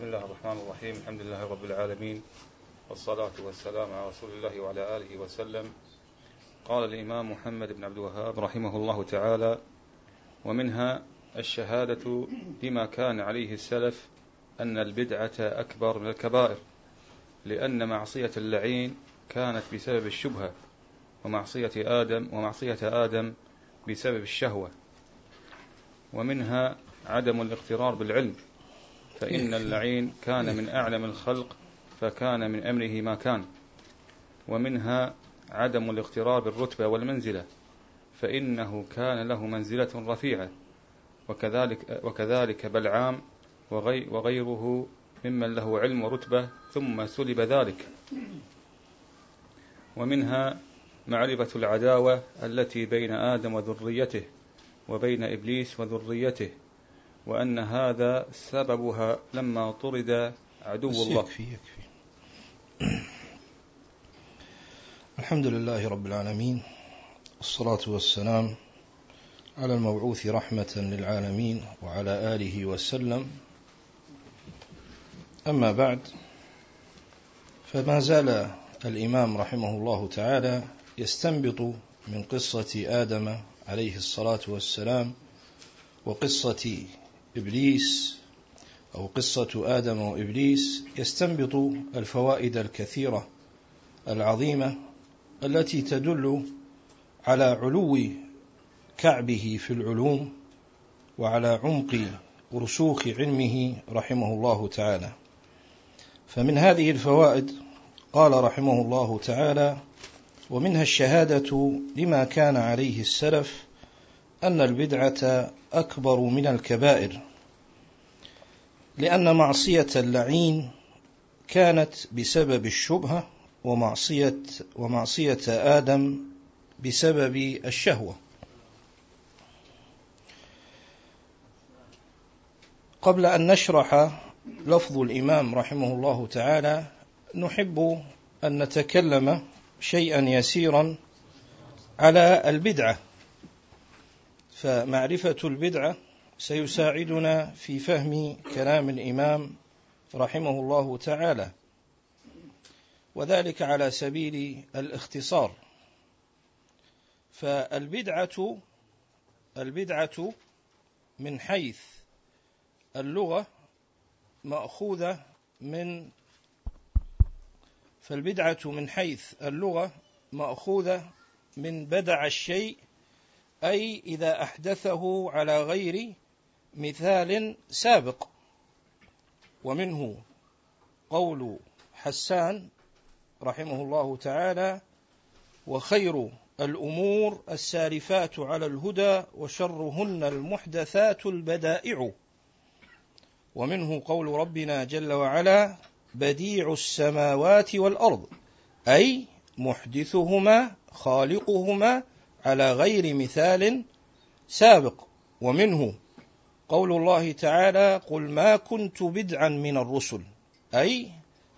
بسم الله الرحمن الرحيم. الحمد لله رب العالمين والصلاة والسلام على رسول الله وعلى آله وسلم. قال الإمام محمد بن عبد الوهاب رحمه الله تعالى ومنها الشهادة بما كان عليه السلف أن البدعة أكبر من الكبائر لأن معصية اللعين كانت بسبب الشبهة ومعصية آدم ومعصية آدم بسبب الشهوة. ومنها عدم الاغترار بالعلم فإن اللعين كان من أعلم الخلق فكان من أمره ما كان. ومنها عدم الاغترار بالرتبة والمنزلة فإنه كان له منزلة رفيعة. وكذلك, وكذلك بلعام وغي وغيره ممن له علم ورتبة ثم سلب ذلك. ومنها معرفة العداوة التي بين آدم وذريته وبين إبليس وذريته. وأن هذا سببها لما طرد عدو الله. يكفي يكفي. الحمد لله رب العالمين الصلاة والسلام على المبعوث رحمة للعالمين وعلى آله وسلم. أما بعد فما زال الإمام رحمه الله تعالى يستنبط من قصة آدم عليه الصلاة والسلام وقصة إبليس أو قصة آدم وإبليس يستنبط الفوائد الكثيرة العظيمة التي تدل على علو كعبه في العلوم وعلى عمق رسوخ علمه رحمه الله تعالى. فمن هذه الفوائد قال رحمه الله تعالى ومنها الشهادة لما كان عليه السلف أن البدعة أكبر من الكبائر لأن معصية اللعين كانت بسبب الشبهة ومعصية ومعصية آدم بسبب الشهوة. قبل أن نشرح لفظ الإمام رحمه الله تعالى نحب أن نتكلم شيئا يسيرا على البدعة. فمعرفة البدعة سيساعدنا في فهم كلام الإمام رحمه الله تعالى وذلك على سبيل الاختصار. فالبدعة البدعة من حيث اللغة مأخوذة من فالبدعة من حيث اللغة مأخوذة من بدع الشيء أي إذا أحدثه على غير مثال سابق. ومنه قول حسان رحمه الله تعالى وخير الأمور السالفات على الهدى وشرهن المحدثات البدائع. ومنه قول ربنا جل وعلا بديع السماوات والأرض أي محدثهما خالقهما على غير مثال سابق ومنه قول الله تعالى قل ما كنت بدعا من الرسل أي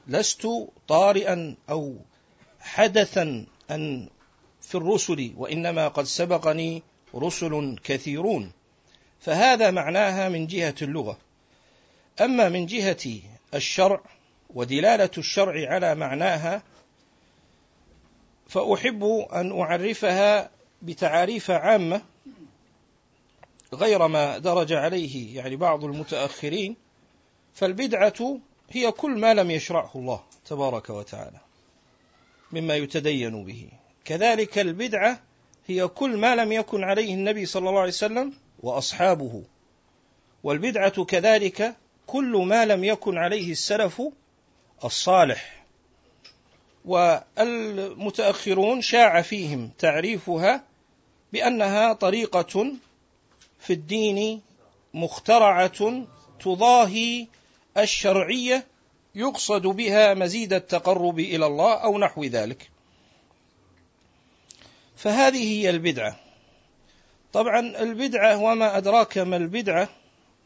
لست طارئا أو حدثا أن في الرسل وإنما قد سبقني رسل كثيرون فهذا معناها من جهة اللغة. أما من جهة الشرع ودلالة الشرع على معناها فأحب أن أعرفها بتعاريف عامة غير ما درج عليه يعني بعض المتأخرين فالبدعة هي كل ما لم يشرعه الله تبارك وتعالى مما يتدين به. كذلك البدعة هي كل ما لم يكن عليه النبي صلى الله عليه وسلم وأصحابه. والبدعة كذلك كل ما لم يكن عليه السلف الصالح. والمتأخرون شاع فيهم تعريفها بأنها طريقة في الدين مخترعة تضاهي الشرعية يقصد بها مزيد التقرب إلى الله أو نحو ذلك. فهذه هي البدعة. طبعا البدعة وما أدراك ما البدعة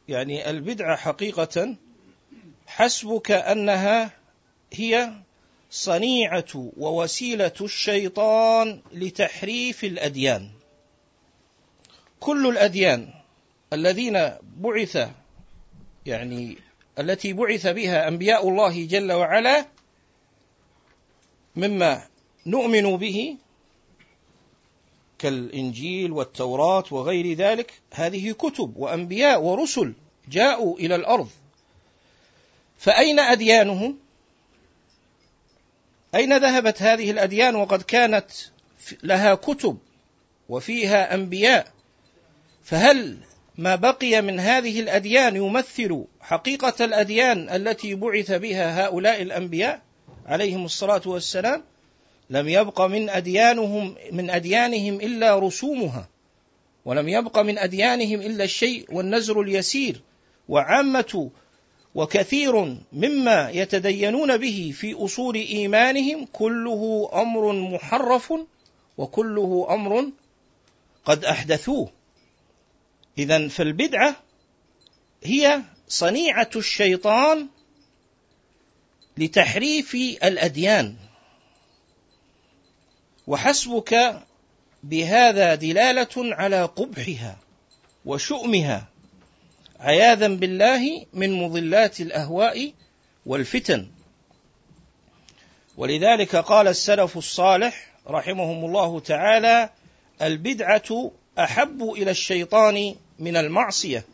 يعني البدعة حقيقة حسبك أنها هي صنيعة ووسيلة الشيطان لتحريف الأديان. كل الأديان الذين بعث يعني التي بعث بها أنبياء الله جل وعلا مما نؤمن به كالإنجيل والتوراة وغير ذلك هذه كتب وأنبياء ورسل جاءوا إلى الأرض. فأين أديانهم؟ أين ذهبت هذه الأديان؟ وقد كانت لها كتب وفيها أنبياء. فهل ما بقي من هذه الأديان يمثل حقيقة الأديان التي بعث بها هؤلاء الأنبياء عليهم الصلاة والسلام؟ لم يبق من أديانهم من أديانهم إلا رسومها ولم يبق من أديانهم إلا الشيء والنزر اليسير وعامة وكثير مما يتدينون به في أصول إيمانهم كله أمر محرف وكله أمر قد أحدثوه. إذا فالبدعة هي صنيعة الشيطان لتحريف الأديان. وحسبك بهذا دلالة على قبحها وشؤمها عياذا بالله من مضلات الأهواء والفتن. ولذلك قال السلف الصالح رحمهم الله تعالى البدعة أحب إلى الشيطان من المعصية.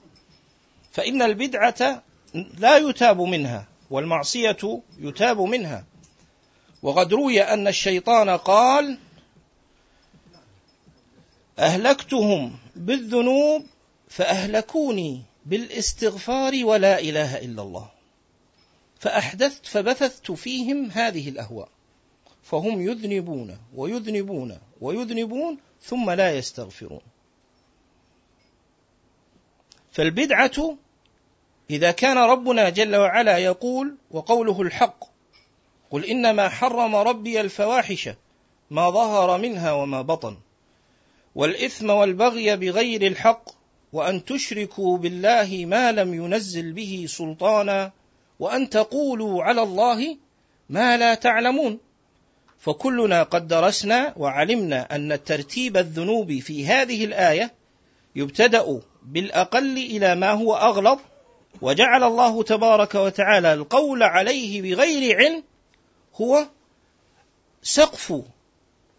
فإن البدعة لا يتاب منها والمعصية يتاب منها. وقد روي أن الشيطان قال أهلكتهم بالذنوب فأهلكوني بالإستغفار ولا إله إلا الله. فأحدثت فبثثت فيهم هذه الأهواء. فهم يذنبون ويذنبون ويذنبون ثم لا يستغفرون. فالبدعة إذا كان ربنا جل وعلا يقول وقوله الحق قل إنما حرم ربي الفواحش ما ظهر منها وما بطن. والإثم والبغي بغير الحق وأن تشركوا بالله ما لم ينزل به سلطانا وأن تقولوا على الله ما لا تعلمون. فكلنا قد درسنا وعلمنا أن ترتيب الذنوب في هذه الآية يبتدأ بالأقل إلى ما هو أغلظ وجعل الله تبارك وتعالى القول عليه بغير علم هو سقف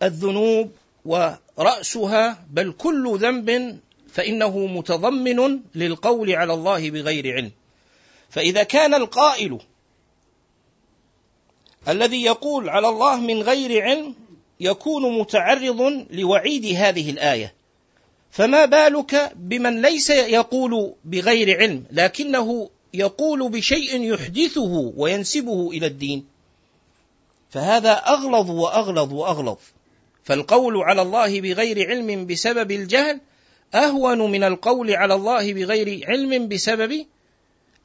الذنوب ورأسها بل كل ذنب فإنه متضمن للقول على الله بغير علم. فإذا كان القائل الذي يقول على الله من غير علم يكون متعرض لوعيد هذه الآية. فما بالك بمن ليس يقول بغير علم لكنه يقول بشيء يحدثه وينسبه إلى الدين؟ فهذا أغلظ وأغلظ وأغلظ. فالقول على الله بغير علم بسبب الجهل أهون من القول على الله بغير علم بسبب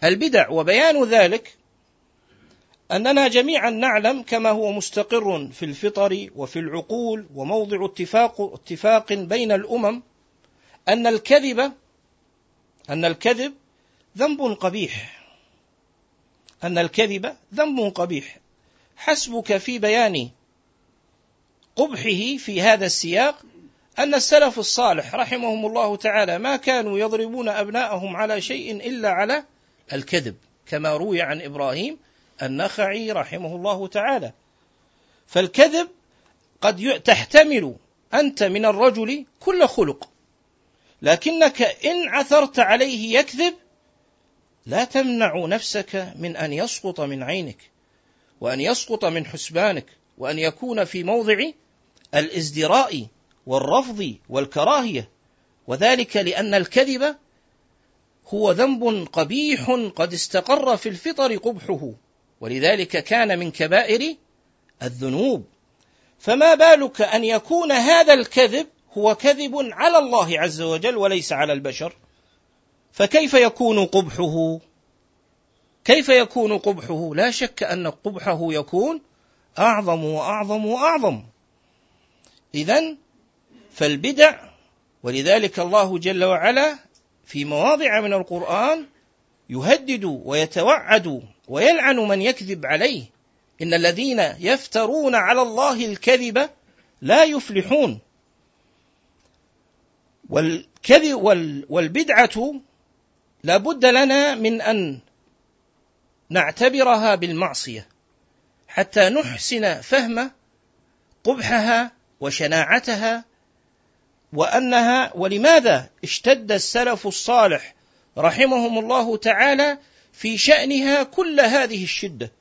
البدع. وبيان ذلك أننا جميعا نعلم كما هو مستقر في الفطر وفي العقول وموضع اتفاق اتفاق بين الأمم أن الكذب أن الكذب ذنب قبيح. أن الكذب ذنب قبيح. حسبك في بيان قبحه في هذا السياق أن السلف الصالح رحمهم الله تعالى ما كانوا يضربون أبناءهم على شيء إلا على الكذب كما روي عن إبراهيم النخعي رحمه الله تعالى. فالكذب قد تحتمل أنت من الرجل كل خلق. لكنك إن عثرت عليه يكذب لا تمنع نفسك من أن يسقط من عينك وأن يسقط من حسبانك وأن يكون في موضع الإزدراء والرفض والكراهية. وذلك لأن الكذب هو ذنب قبيح قد استقر في الفطر قبحه ولذلك كان من كبائر الذنوب. فما بالك أن يكون هذا الكذب هو كذب على الله عز وجل وليس على البشر. فكيف يكون قبحه؟ كيف يكون قبحه؟ لا شك أن قبحه يكون أعظم وأعظم وأعظم. اذا فالبدع ولذلك الله جل وعلا في مواضع من القرآن يهدد ويتوعد ويلعن من يكذب عليه. إن الذين يفترون على الله الكذب لا يفلحون. والكذب والبدعة لا بد لنا من أن نعتبرها بالمعصية حتى نحسن فهم قبحها وشناعتها وأنها ولماذا اشتد السلف الصالح رحمهم الله تعالى في شأنها كل هذه الشدة؟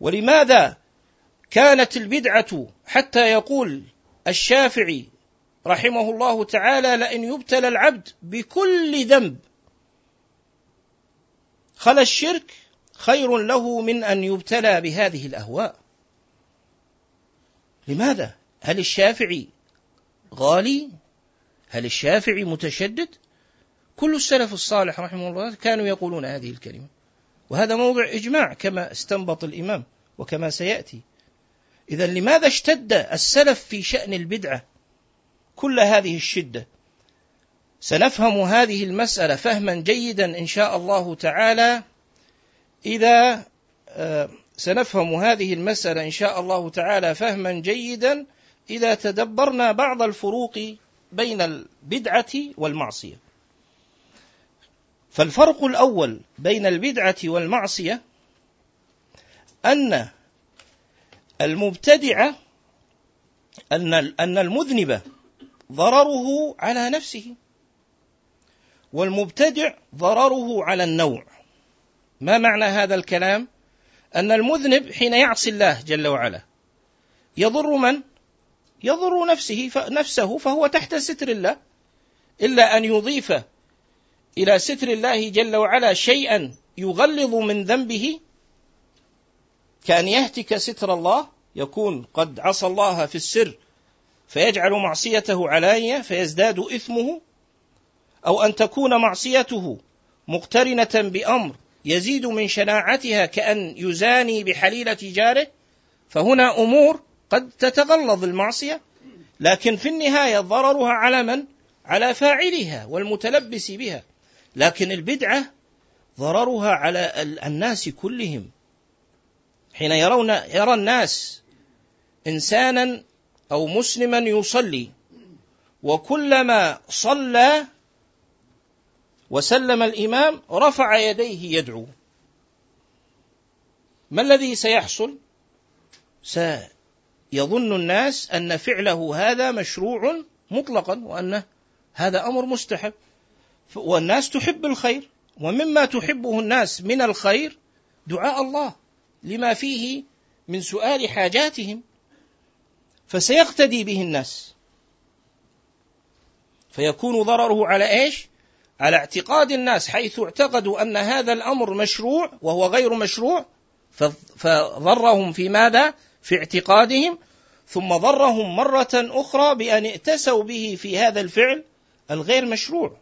ولماذا كانت البدعة حتى يقول الشافعي رحمه الله تعالى لئن يبتلى العبد بكل ذنب. خلا الشرك خير له من أن يبتلى بهذه الأهواء. لماذا؟ هل الشافعي غالي؟ هل الشافعي متشدد؟ كل السلف الصالح رحمه الله كانوا يقولون هذه الكلمة. وهذا موضع إجماع كما استنبط الإمام وكما سيأتي. اذا لماذا اشتد السلف في شأن البدعة؟ كل هذه الشدة. سنفهم هذه المسألة فهما جيدا إن شاء الله تعالى. إذا آه، سنفهم هذه المسألة إن شاء الله تعالى فهما جيدا إذا تدبرنا بعض الفروق بين البدعة والمعصية. فالفرق الأول بين البدعة والمعصية أن المبتدع أن أن المذنب ضرره على نفسه والمبتدع ضرره على النوع. ما معنى هذا الكلام؟ أن المذنب حين يعصي الله جل وعلا يضر من؟ يضر نفسه نفسه فهو تحت ستر الله. إلا أن يضيف إلى ستر الله جل وعلا شيئا يغلظ من ذنبه كأن يهتك ستر الله يكون قد عصى الله في السر فيجعل معصيته علانية فيزداد إثمه أو أن تكون معصيته مقترنة بأمر يزيد من شناعتها كأن يزاني بحليلة جاره فهنا أمور قد تتغلظ المعصية لكن في النهاية ضررها على من؟ على فاعلها والمتلبس بها لكن البدعة ضررها على الناس كلهم حين يرون يرى الناس إنسانا أو مسلما يصلي. وكلما صلى وسلم الإمام رفع يديه يدعو. ما الذي سيحصل؟ سيظن الناس أن فعله هذا مشروع مطلقا وأن هذا أمر مستحب. والناس تحب الخير ومما تحبه الناس من الخير دعاء الله لما فيه من سؤال حاجاتهم. فسيقتدي به الناس فيكون ضرره على إيش؟ على اعتقاد الناس حيث اعتقدوا أن هذا الأمر مشروع وهو غير مشروع فضرهم في ماذا؟ في اعتقادهم ثم ضرهم مرة أخرى بأن ائتسوا به في هذا الفعل الغير مشروع.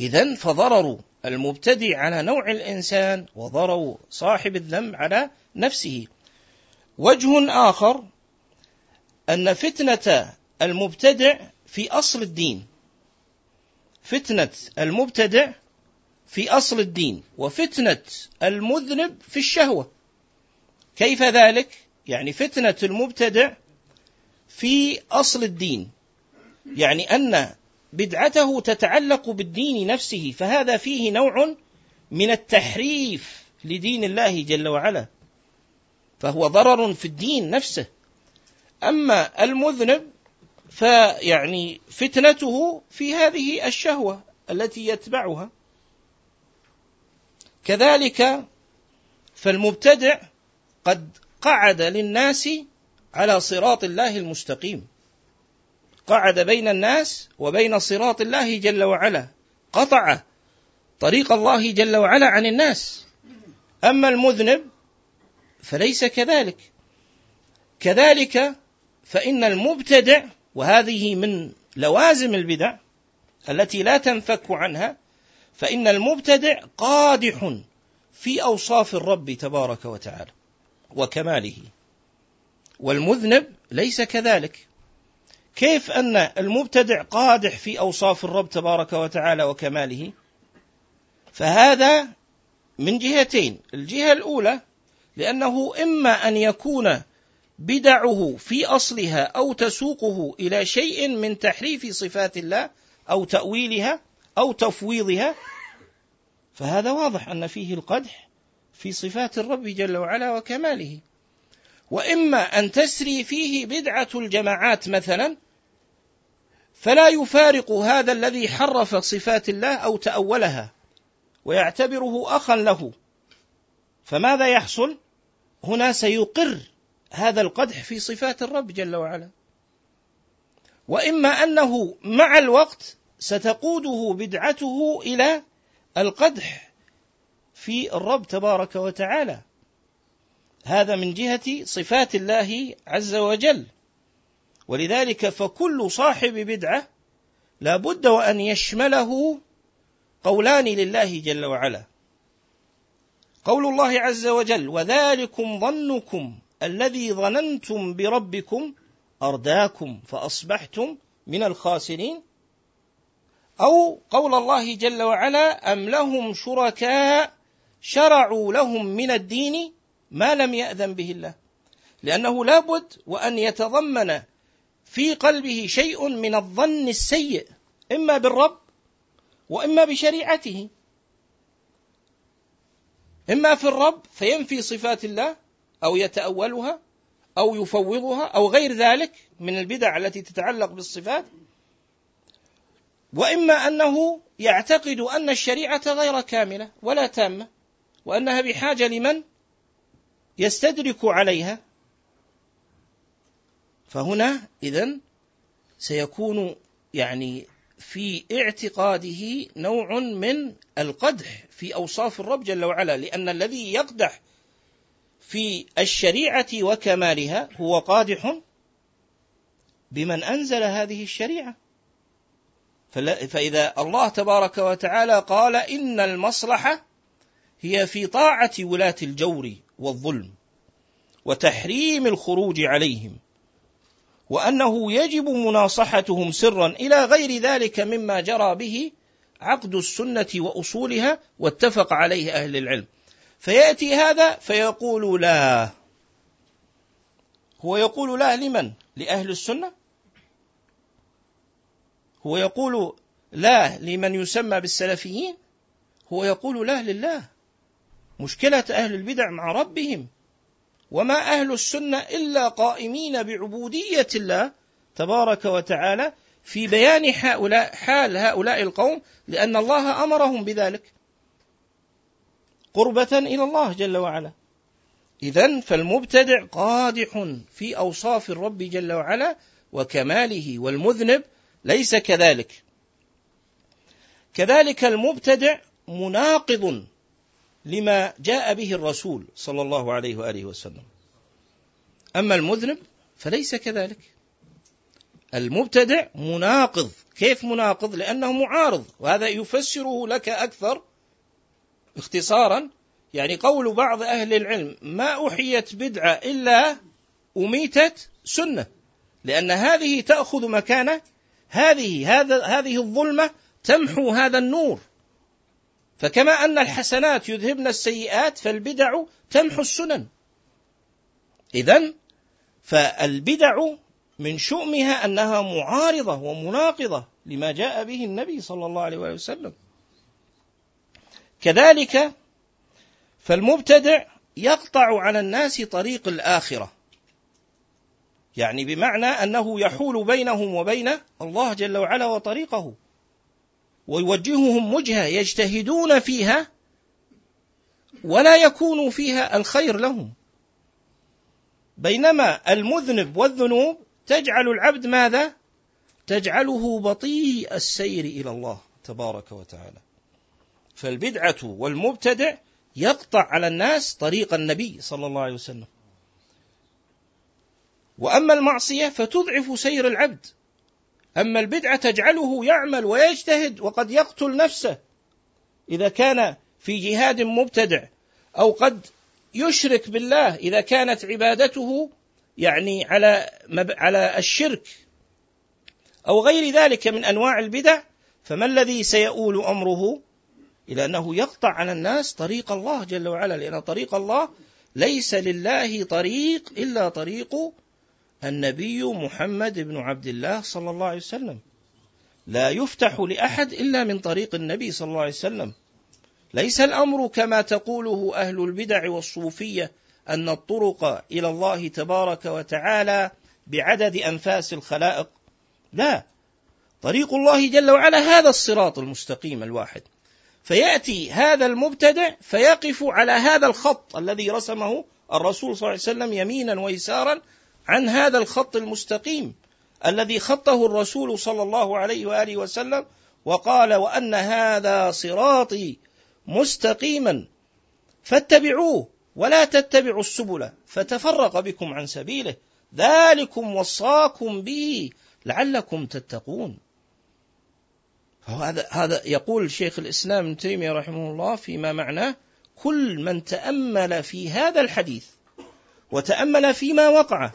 إذا فضرر المبتدع على نوع الإنسان وضرر صاحب الذنب على نفسه. وجه آخر أن فتنة المبتدع في أصل الدين. فتنة المبتدع في أصل الدين وفتنة المذنب في الشهوة. كيف ذلك؟ يعني فتنة المبتدع في أصل الدين. يعني أن بدعته تتعلق بالدين نفسه فهذا فيه نوع من التحريف لدين الله جل وعلا. فهو ضرر في الدين نفسه. أما المذنب فيعني فتنته في هذه الشهوة التي يتبعها. كذلك فالمبتدع قد قعد للناس على صراط الله المستقيم. قعد بين الناس وبين صراط الله جل وعلا. قطع طريق الله جل وعلا عن الناس. أما المذنب فليس كذلك. كذلك فإن المبتدع وهذه من لوازم البدع التي لا تنفك عنها فإن المبتدع قادح في أوصاف الرب تبارك وتعالى وكماله. والمذنب ليس كذلك. كيف أن المبتدع قادح في أوصاف الرب تبارك وتعالى وكماله؟ فهذا من جهتين. الجهة الأولى لأنه إما أن يكون بدعه في أصلها أو تسوقه إلى شيء من تحريف صفات الله أو تأويلها أو تفويضها فهذا واضح أن فيه القدح في صفات الرب جل وعلا وكماله وإما أن تسري فيه بدعة الجماعات مثلا فلا يفارق هذا الذي حرف صفات الله أو تأولها ويعتبره أخا له فماذا يحصل؟ هنا سيقر هذا القدح في صفات الرب جل وعلا. وإما أنه مع الوقت ستقوده بدعته إلى القدح في الرب تبارك وتعالى. هذا من جهة صفات الله عز وجل. ولذلك فكل صاحب بدعة لا بد وأن يشمله قولان لله جل وعلا. قول الله عز وجل وذلكم ظنكم الذي ظننتم بربكم أرداكم فأصبحتم من الخاسرين؟ أو قول الله جل وعلا أم لهم شركاء شرعوا لهم من الدين ما لم يأذن به الله؟ لأنه لابد وأن يتضمن في قلبه شيء من الظن السيء إما بالرب وإما بشريعته. إما في الرب فينفي صفات الله أو يتأولها أو يفوضها أو غير ذلك من البدع التي تتعلق بالصفات. وإما أنه يعتقد أن الشريعة غير كاملة ولا تامة وأنها بحاجة لمن يستدرك عليها. فهنا إذن سيكون يعني في اعتقاده نوع من القدح في أوصاف الرب جل وعلا لأن الذي يقدح في الشريعة وكمالها هو قادح بمن أنزل هذه الشريعة. فإذا الله تبارك وتعالى قال إن المصلحة هي في طاعة ولاة الجور والظلم وتحريم الخروج عليهم وأنه يجب مناصحتهم سرا إلى غير ذلك مما جرى به عقد السنة وأصولها واتفق عليه أهل العلم. فيأتي هذا فيقول لا. هو يقول لا لمن؟ لأهل السنة؟ هو يقول لا لمن يسمى بالسلفيين؟ هو يقول لا لله. مشكلة أهل البدع مع ربهم. وما أهل السنة إلا قائمين بعبودية الله تبارك وتعالى في بيان هؤلاء حال هؤلاء القوم لأن الله أمرهم بذلك. قربة إلى الله جل وعلا إذا فالمبتدع قادح في أوصاف الرب جل وعلا وكماله والمذنب ليس كذلك كذلك المبتدع مناقض لما جاء به الرسول صلى الله عليه وآله وسلم. أما المذنب فليس كذلك. المبتدع مناقض، كيف مناقض؟ لأنه معارض، وهذا يفسره لك أكثر اختصارا يعني قول بعض أهل العلم ما أحيت بدعة إلا أميتت سنة. لأن هذه تأخذ مكان هذه هذا هذه الظلمة تمحو هذا النور فكما أن الحسنات يذهبن السيئات فالبدع تمحو السنن إذا فالبدع من شؤمها أنها معارضة ومناقضة لما جاء به النبي صلى الله عليه وسلم كذلك فالمبتدع يقطع على الناس طريق الآخرة. يعني بمعنى أنه يحول بينهم وبين الله جل وعلا وطريقه. ويوجههم وجهة يجتهدون فيها ولا يكون فيها الخير لهم. بينما المذنب والذنوب تجعل العبد ماذا؟ تجعله بطيء السير إلى الله تبارك وتعالى. فالبدعة والمبتدع يقطع على الناس طريق النبي صلى الله عليه وسلم. وأما المعصية فتضعف سير العبد. أما البدعة تجعله يعمل ويجتهد وقد يقتل نفسه. إذا كان في جهاد مبتدع أو قد يشرك بالله إذا كانت عبادته يعني على على الشرك أو غير ذلك من أنواع البدع فما الذي سيؤول أمره إلى أنه يقطع على الناس طريق الله جل وعلا لأن طريق الله ليس لله طريق إلا طريق النبي محمد بن عبد الله صلى الله عليه وسلم. لا يفتح لأحد إلا من طريق النبي صلى الله عليه وسلم. ليس الأمر كما تقوله أهل البدع والصوفية أن الطرق إلى الله تبارك وتعالى بعدد أنفاس الخلائق. لا. طريق الله جل وعلا هذا الصراط المستقيم الواحد. فيأتي هذا المبتدع فيقف على هذا الخط الذي رسمه الرسول صلى الله عليه وسلم يمينا ويسارا عن هذا الخط المستقيم الذي خطه الرسول صلى الله عليه وآله وسلم وقال وأن هذا صراطي مستقيما فاتبعوه ولا تتبعوا السبل فتفرق بكم عن سبيله ذلكم وصاكم به لعلكم تتقون هذا هذا يقول شيخ الإسلام ابن تيمية رحمه الله فيما معناه كل من تأمل في هذا الحديث وتأمل فيما وقع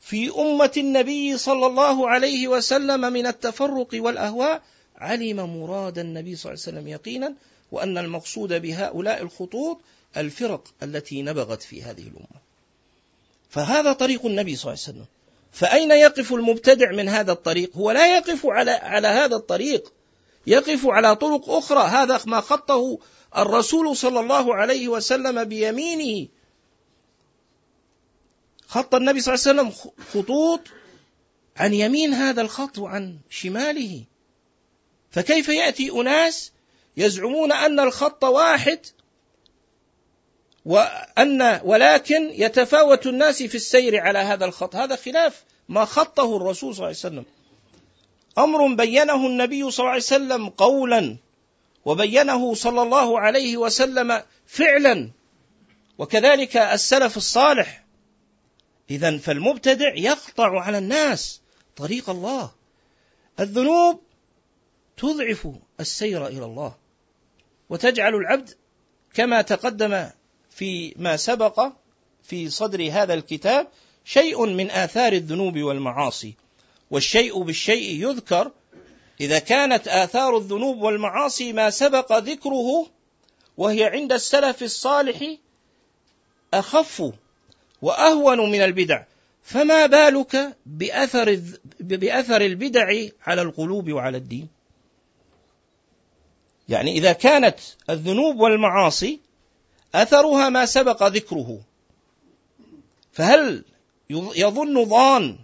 في أمة النبي صلى الله عليه وسلم من التفرق والأهواء علم مراد النبي صلى الله عليه وسلم يقينا وأن المقصود بهؤلاء الخطوط الفرق التي نبغت في هذه الأمة. فهذا طريق النبي صلى الله عليه وسلم. فأين يقف المبتدع من هذا الطريق؟ هو لا يقف على على هذا الطريق يقف على طرق أخرى. هذا ما خطه الرسول صلى الله عليه وسلم بيمينه. خط النبي صلى الله عليه وسلم خطوط عن يمين هذا الخط وعن شماله. فكيف يأتي أناس يزعمون أن الخط واحد وأن ولكن يتفاوت الناس في السير على هذا الخط؟ هذا خلاف ما خطه الرسول صلى الله عليه وسلم. أمر بينه النبي صلى الله عليه وسلم قولا وبينه صلى الله عليه وسلم فعلا وكذلك السلف الصالح. إذا فالمبتدع يقطع على الناس طريق الله. الذنوب تضعف السير إلى الله وتجعل العبد كما تقدم في ما سبق في صدر هذا الكتاب شيء من آثار الذنوب والمعاصي. والشيء بالشيء يذكر. إذا كانت آثار الذنوب والمعاصي ما سبق ذكره وهي عند السلف الصالح أخف وأهون من البدع فما بالك بأثر بأثر البدع على القلوب وعلى الدين؟ يعني إذا كانت الذنوب والمعاصي أثرها ما سبق ذكره فهل يظن ظان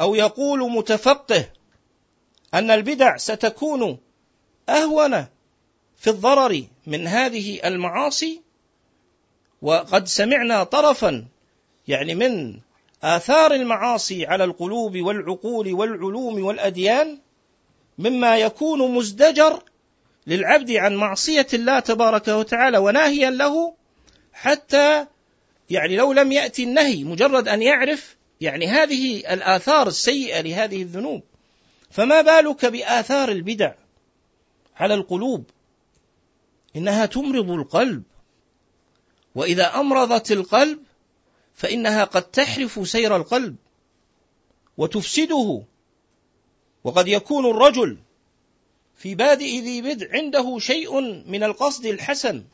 أو يقول متفقه أن البدع ستكون أهون في الضرر من هذه المعاصي وقد سمعنا طرفا يعني من آثار المعاصي على القلوب والعقول والعلوم والأديان مما يكون مزدجر للعبد عن معصية الله تبارك وتعالى وناهيا له حتى يعني لو لم يأتي النهي مجرد أن يعرف يعني هذه الآثار السيئة لهذه الذنوب. فما بالك بآثار البدع على القلوب؟ إنها تمرض القلب. وإذا أمرضت القلب فإنها قد تحرف سير القلب وتفسده. وقد يكون الرجل في بادئ ذي بدع عنده شيء من القصد الحسن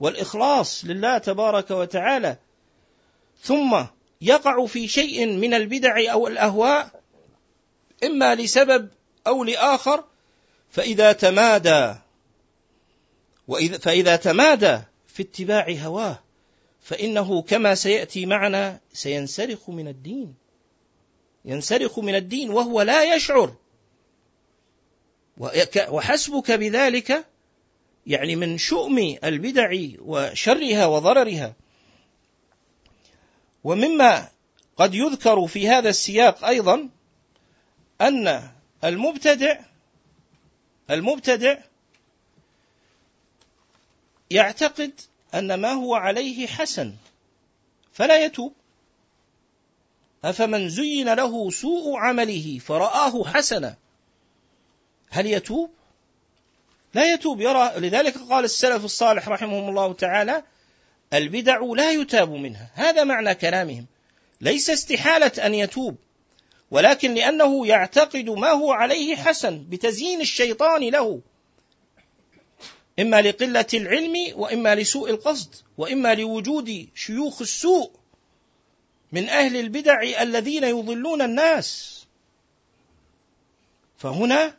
والإخلاص لله تبارك وتعالى. ثم يقع في شيء من البدع أو الأهواء إما لسبب أو لآخر فإذا تمادى وإذا فإذا تمادى في اتباع هواه فإنه كما سيأتي معنا سينسرخ من الدين. ينسرخ من الدين وهو لا يشعر. وحسبك بذلك يعني من شؤم البدع وشرها وضررها ومما قد يذكر في هذا السياق أيضا أن المبتدع المبتدع يعتقد أن ما هو عليه حسن فلا يتوب أفمن زين له سوء عمله فرآه حسنا هل يتوب؟ لا يتوب يرى لذلك قال السلف الصالح رحمهم الله تعالى البدع لا يتاب منها. هذا معنى كلامهم. ليس استحالة أن يتوب ولكن لأنه يعتقد ما هو عليه حسن بتزيين الشيطان له. إما لقلة العلم وإما لسوء القصد وإما لوجود شيوخ السوء من أهل البدع الذين يضلون الناس. فهنا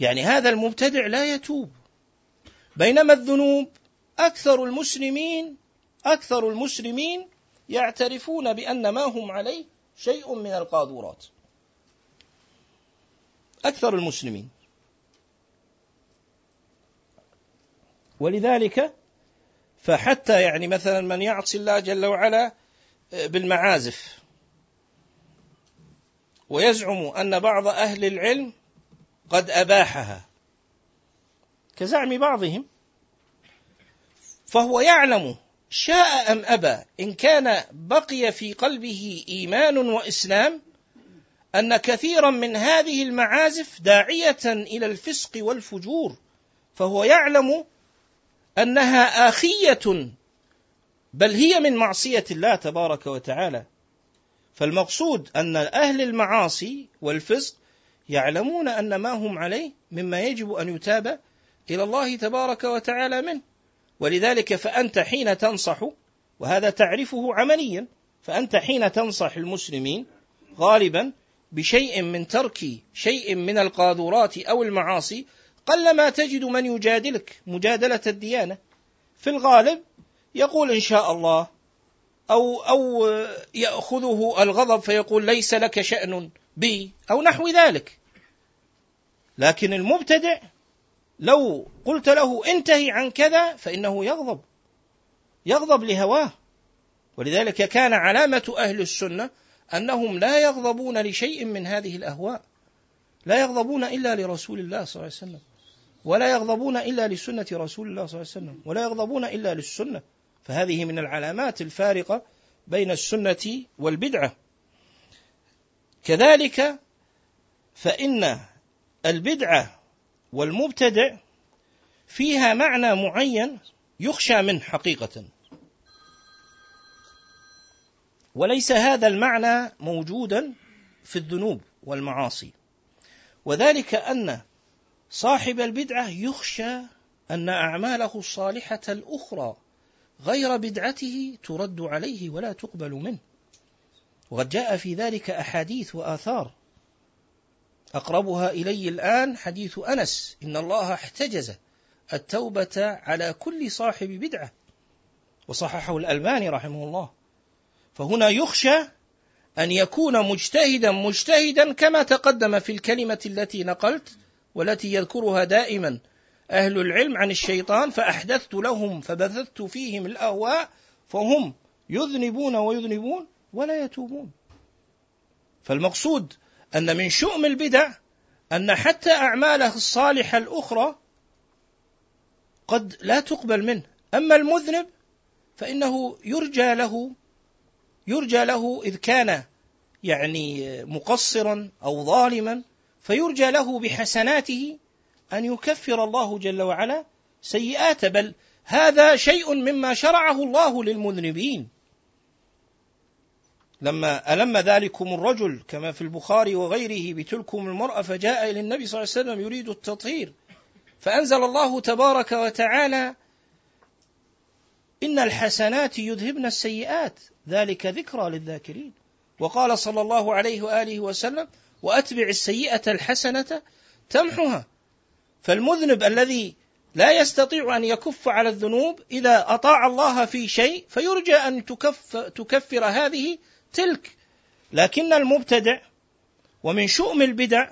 يعني هذا المبتدع لا يتوب. بينما الذنوب أكثر المسلمين أكثر المسلمين يعترفون بأن ما هم عليه شيء من القاذورات. أكثر المسلمين. ولذلك فحتى يعني مثلا من يعصي الله جل وعلا بالمعازف. ويزعم أن بعض أهل العلم قد أباحها. كزعم بعضهم. فهو يعلم شاء أم أبى. إن كان بقي في قلبه إيمان وإسلام أن كثيرا من هذه المعازف داعية إلى الفسق والفجور. فهو يعلم أنها آخية بل هي من معصية الله تبارك وتعالى. فالمقصود أن أهل المعاصي والفسق يعلمون أن ما هم عليه مما يجب أن يتاب إلى الله تبارك وتعالى منه. ولذلك فأنت حين تنصح وهذا تعرفه عمليا فأنت حين تنصح المسلمين غالبا بشيء من ترك شيء من القاذورات أو المعاصي قلما تجد من يجادلك مجادلة الديانة. في الغالب يقول إن شاء الله أو أو يأخذه الغضب فيقول ليس لك شأن بي أو نحو ذلك. لكن المبتدع لو قلت له انتهي عن كذا فإنه يغضب يغضب لهواه. ولذلك كان علامة أهل السنة أنهم لا يغضبون لشيء من هذه الأهواء لا يغضبون إلا لرسول الله صلى الله عليه وسلم ولا يغضبون إلا لسنة رسول الله صلى الله عليه وسلم ولا يغضبون إلا للسنة. فهذه من العلامات الفارقة بين السنة والبدعة. كذلك فإن البدعة والمبتدع فيها معنى معين يخشى منه حقيقة. وليس هذا المعنى موجودا في الذنوب والمعاصي. وذلك أن صاحب البدعة يخشى أن أعماله الصالحة الأخرى غير بدعته ترد عليه ولا تقبل منه. وقد جاء في ذلك أحاديث وآثار أقربها إلي الآن حديث أنس إن الله احتجز التوبة على كل صاحب بدعة. وصححه الألباني رحمه الله. فهنا يخشى أن يكون مجتهدا مجتهدا كما تقدم في الكلمة التي نقلت والتي يذكرها دائما أهل العلم عن الشيطان فأحدثت لهم فبثثت فيهم الأهواء فهم يذنبون ويذنبون ولا يتوبون. فالمقصود أن من شؤم البدع أن حتى أعماله الصالحة الأخرى قد لا تقبل منه. أما المذنب فإنه يرجى له يرجى له إذ كان يعني مقصرا أو ظالما فيرجى له بحسناته أن يكفر الله جل وعلا سيئات بل هذا شيء مما شرعه الله للمذنبين. لما ألم ذلكم الرجل كما في البخاري وغيره بتلكم المرأة فجاء إلى النبي صلى الله عليه وسلم يريد التطهير. فأنزل الله تبارك وتعالى إن الحسنات يذهبن السيئات. ذلك ذكرى للذاكرين. وقال صلى الله عليه وآله وسلم وأتبع السيئة الحسنة تمحها. فالمذنب الذي لا يستطيع أن يكف على الذنوب إذا أطاع الله في شيء فيرجى أن تكف تكفر هذه تلك. لكن المبتدع ومن شؤم البدع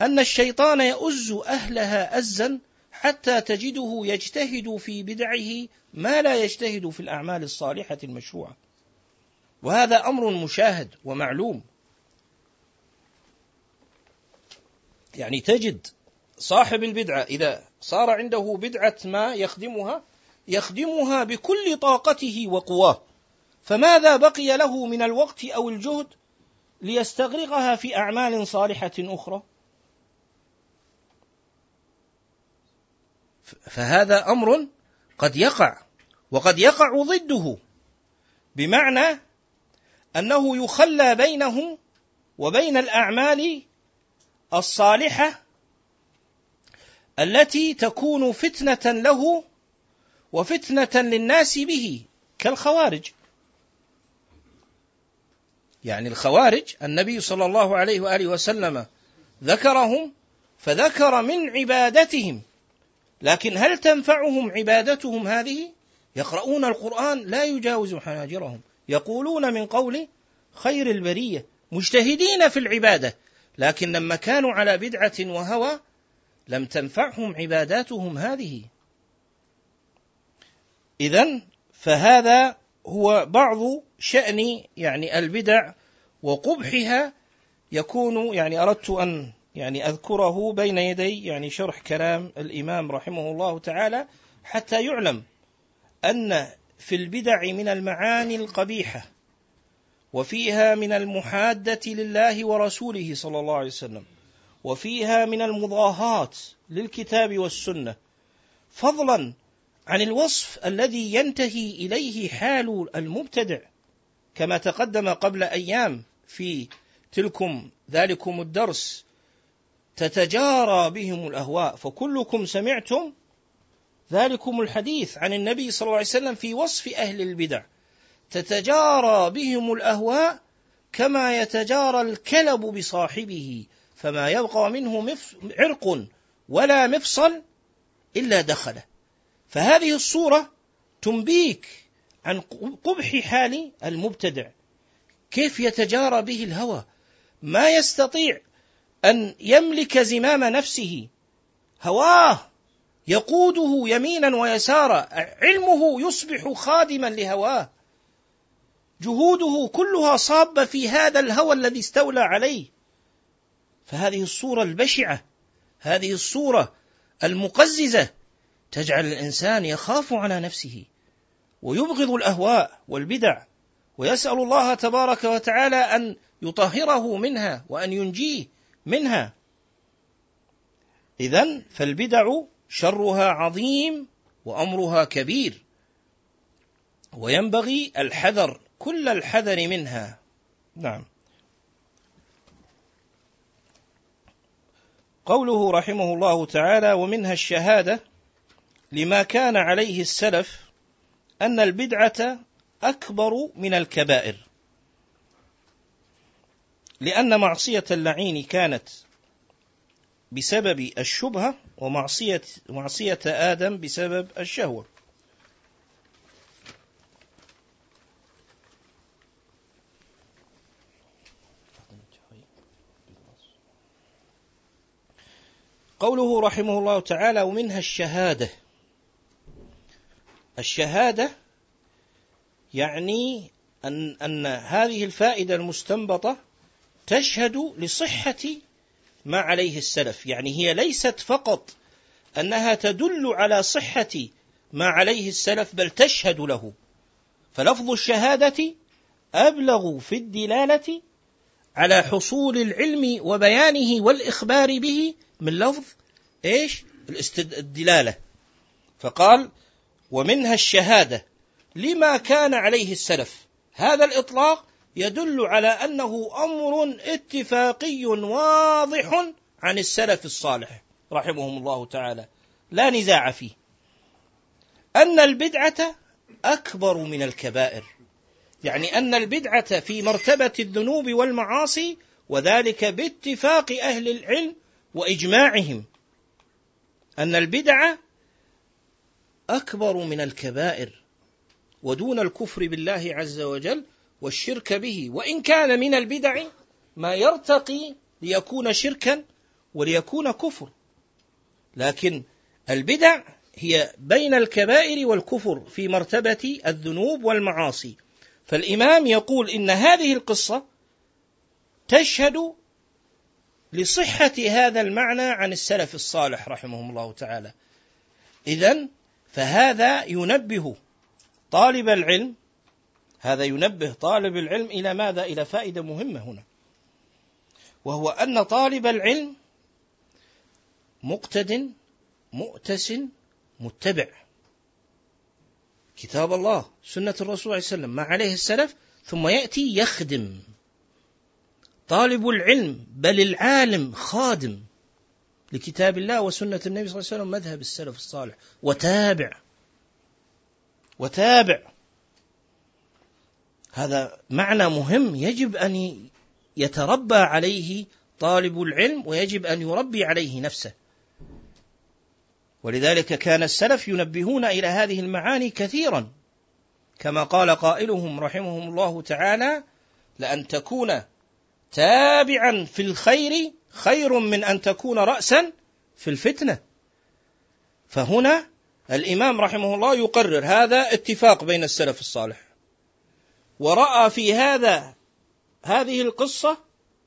أن الشيطان يؤز أهلها أزا حتى تجده يجتهد في بدعه ما لا يجتهد في الأعمال الصالحة المشروعة. وهذا أمر مشاهد ومعلوم. يعني تجد صاحب البدعة إذا صار عنده بدعة ما يخدمها يخدمها بكل طاقته وقواه. فماذا بقي له من الوقت أو الجهد ليستغرقها في أعمال صالحة أخرى؟ فهذا أمر قد يقع وقد يقع ضده بمعنى أنه يخلى بينه وبين الأعمال الصالحة التي تكون فتنة له وفتنة للناس به كالخوارج. يعني الخوارج النبي صلى الله عليه وآله وسلم ذكرهم فذكر من عبادتهم. لكن هل تنفعهم عبادتهم هذه؟ يقرؤون القرآن لا يجاوز حناجرهم. يقولون من قول خير البرية مجتهدين في العبادة لكن لما كانوا على بدعة وهوى لم تنفعهم عباداتهم هذه. إذا فهذا هو بعض شأن يعني البدع وقبحها يكون يعني أردت أن يعني أذكره بين يدي يعني شرح كلام الإمام رحمه الله تعالى حتى يعلم أن في البدع من المعاني القبيحة وفيها من المحادة لله ورسوله صلى الله عليه وسلم وفيها من المضاهات للكتاب والسنة فضلا عن الوصف الذي ينتهي إليه حال المبتدع كما تقدم قبل أيام في تلكم ذلكم الدرس تتجارى بهم الأهواء فكلكم سمعتم ذلكم الحديث عن النبي صلى الله عليه وسلم في وصف أهل البدع. تتجارى بهم الأهواء كما يتجارى الكلب بصاحبه فما يبقى منه عرق ولا مفصل إلا دخله. فهذه الصورة تنبيك عن قبح حال المبتدع. كيف يتجارى به الهوى؟ ما يستطيع أن يملك زمام نفسه. هواه يقوده يمينا ويسارا علمه يصبح خادما لهواه. جهوده كلها صابة في هذا الهوى الذي استولى عليه. فهذه الصورة البشعة هذه الصورة المقززة تجعل الإنسان يخاف على نفسه. ويبغض الأهواء والبدع ويسأل الله تبارك وتعالى أن يطهره منها وأن ينجيه منها. اذا فالبدع شرها عظيم وأمرها كبير وينبغي الحذر كل الحذر منها. نعم. قوله رحمه الله تعالى ومنها الشهادة لما كان عليه السلف أن البدعة أكبر من الكبائر. لأن معصية اللعين كانت بسبب الشبهة ومعصيه معصية آدم بسبب الشهوة. قوله رحمه الله تعالى ومنها الشهادة الشهادة يعني أن, أن هذه الفائدة المستنبطة تشهد لصحة ما عليه السلف. يعني هي ليست فقط أنها تدل على صحة ما عليه السلف بل تشهد له. فلفظ الشهادة أبلغ في الدلالة على حصول العلم وبيانه والإخبار به من لفظ إيش؟ الدلالة. فقال ومنها الشهادة لما كان عليه السلف. هذا الإطلاق يدل على أنه أمر اتفاقي واضح عن السلف الصالح رحمهم الله تعالى. لا نزاع فيه. أن البدعة أكبر من الكبائر. يعني أن البدعة في مرتبة الذنوب والمعاصي وذلك باتفاق أهل العلم وإجماعهم. أن البدعة أكبر من الكبائر ودون الكفر بالله عز وجل والشرك به. وإن كان من البدع ما يرتقي ليكون شركا وليكون كفر لكن البدع هي بين الكبائر والكفر في مرتبة الذنوب والمعاصي. فالإمام يقول إن هذه القصة تشهد لصحة هذا المعنى عن السلف الصالح رحمهم الله تعالى. إذا فهذا ينبه طالب العلم هذا ينبه طالب العلم إلى ماذا؟ إلى فائدة مهمة هنا. وهو أن طالب العلم مقتد مؤتس متبع. كتاب الله، سنة الرسول صلى الله عليه وسلم، ما عليه السلف، ثم يأتي يخدم طالب العلم بل العالم خادم لكتاب الله وسنة النبي صلى الله عليه وسلم مذهب السلف الصالح. وتابع. وتابع. هذا معنى مهم يجب أن يتربى عليه طالب العلم ويجب أن يربي عليه نفسه. ولذلك كان السلف ينبهون إلى هذه المعاني كثيرا. كما قال قائلهم رحمهم الله تعالى لأن تكون تابعا في الخير خير من أن تكون رأسا في الفتنة. فهنا الإمام رحمه الله يقرر هذا اتفاق بين السلف الصالح. ورأى في هذا هذه القصة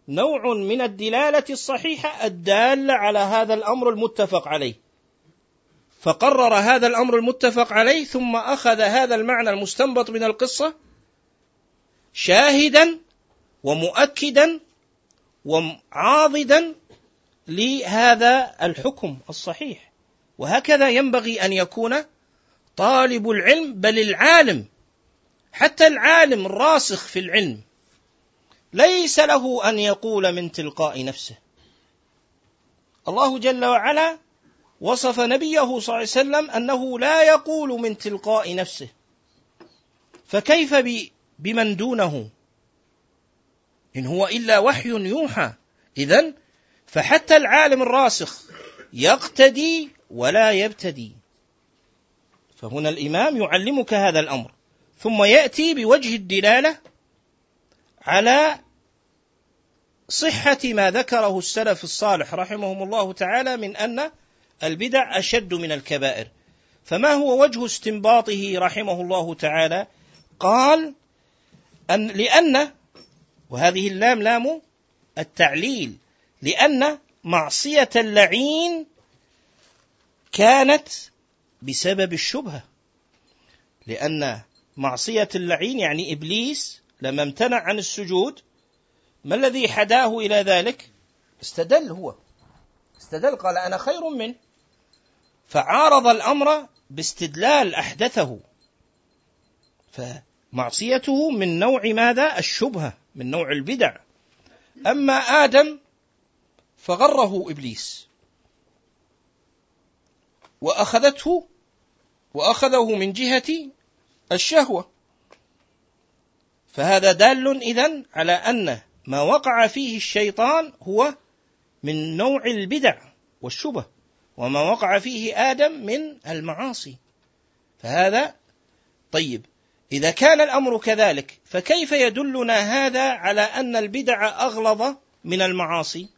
نوع من الدلالة الصحيحة الدالة على هذا الأمر المتفق عليه. فقرر هذا الأمر المتفق عليه ثم أخذ هذا المعنى المستنبط من القصة شاهدا ومؤكدا وعاضدا لهذا الحكم الصحيح. وهكذا ينبغي أن يكون طالب العلم بل العالم حتى العالم الراسخ في العلم ليس له أن يقول من تلقاء نفسه. الله جل وعلا وصف نبيه صلى الله عليه وسلم أنه لا يقول من تلقاء نفسه. فكيف بمن دونه؟ إن هو إلا وحي يوحى. اذا فحتى العالم الراسخ يقتدي ولا يبتدي. فهنا الإمام يعلمك هذا الأمر. ثم يأتي بوجه الدلالة على صحة ما ذكره السلف الصالح رحمهم الله تعالى من أن البدع أشد من الكبائر. فما هو وجه استنباطه رحمه الله تعالى؟ قال أن لأن وهذه اللام لام التعليل لأن معصية اللعين كانت بسبب الشبهة. لأن معصية اللعين يعني إبليس لما امتنع عن السجود ما الذي حداه إلى ذلك؟ استدل هو. استدل قال أنا خير منه. فعارض الأمر باستدلال أحدثه. فمعصيته من نوع ماذا؟ الشبهة. من نوع البدع. أما آدم فغره إبليس. وأخذته وأخذه من جهة الشهوة. فهذا دال إذن على أن ما وقع فيه الشيطان هو من نوع البدع والشبه وما وقع فيه آدم من المعاصي. فهذا طيب. إذا كان الأمر كذلك فكيف يدلنا هذا على أن البدع أغلظ من المعاصي؟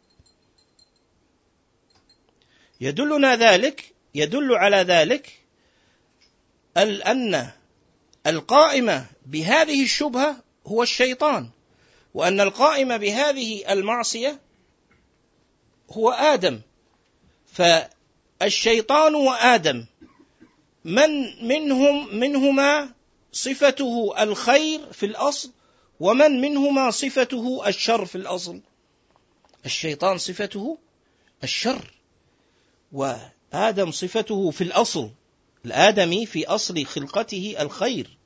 يدلنا ذلك يدل على ذلك أن القائم بهذه الشبهة هو الشيطان وأن القائم بهذه المعصية هو آدم. فالشيطان وآدم من منهم منهما صفته الخير في الأصل ومن منهما صفته الشر في الأصل. الشيطان صفته الشر وآدم صفته في الأصل. الآدمي في أصل خلقته الخير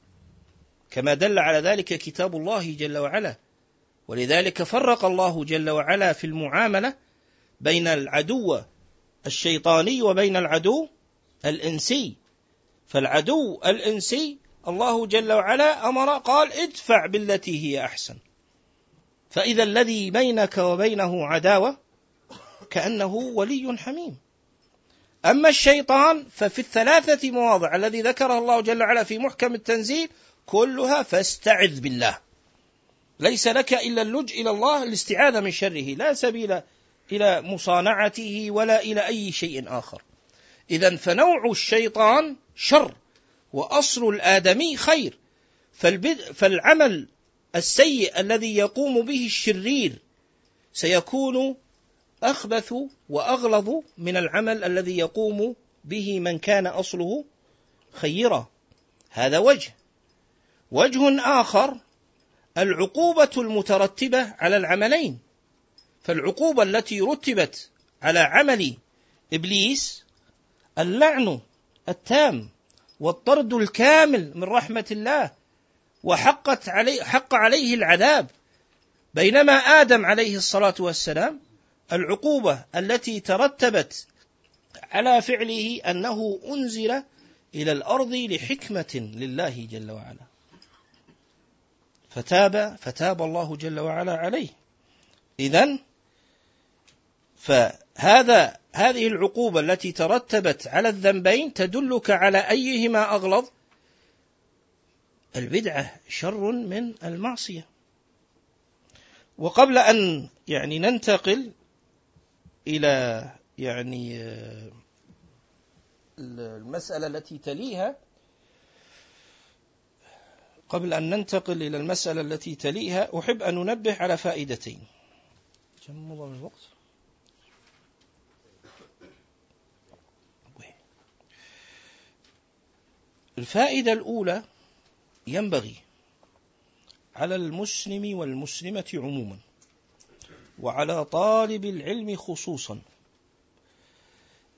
كما دل على ذلك كتاب الله جل وعلا. ولذلك فرق الله جل وعلا في المعاملة بين العدو الشيطاني وبين العدو الإنسي. فالعدو الإنسي الله جل وعلا أمر قال ادفع بالتي هي أحسن. فإذا الذي بينك وبينه عداوة كأنه ولي حميم. أما الشيطان ففي الثلاثة مواضع الذي ذكرها الله جل وعلا في محكم التنزيل كلها فاستعذ بالله. ليس لك إلا اللج إلى الله الاستعاذة من شره لا سبيل إلى مصانعته ولا إلى أي شيء آخر. إذا فنوع الشيطان شر. وأصل الآدمي خير. فالعمل السيء الذي يقوم به الشرير سيكون أخبث وأغلظ من العمل الذي يقوم به من كان أصله خيرا. هذا وجه. وجه آخر العقوبة المترتبة على العملين. فالعقوبة التي رتبت على عمل إبليس اللعن التام والطرد الكامل من رحمة الله وحقت عليه حق عليه العذاب. بينما آدم عليه الصلاة والسلام العقوبة التي ترتبت على فعله أنه أنزل إلى الأرض لحكمة لله جل وعلا. فتاب فتاب الله جل وعلا عليه. إذا هذا هذه العقوبة التي ترتبت على الذنبين تدلك على أيهما أغلظ؟ البدعة شر من المعصية. وقبل أن يعني ننتقل إلى يعني آه، المسألة التي تليها قبل أن ننتقل إلى المسألة التي تليها أحب أن ننبه على فائدتين. كم مضى من الوقت؟ الفائدة الأولى ينبغي على المسلم والمسلمة عموما وعلى طالب العلم خصوصا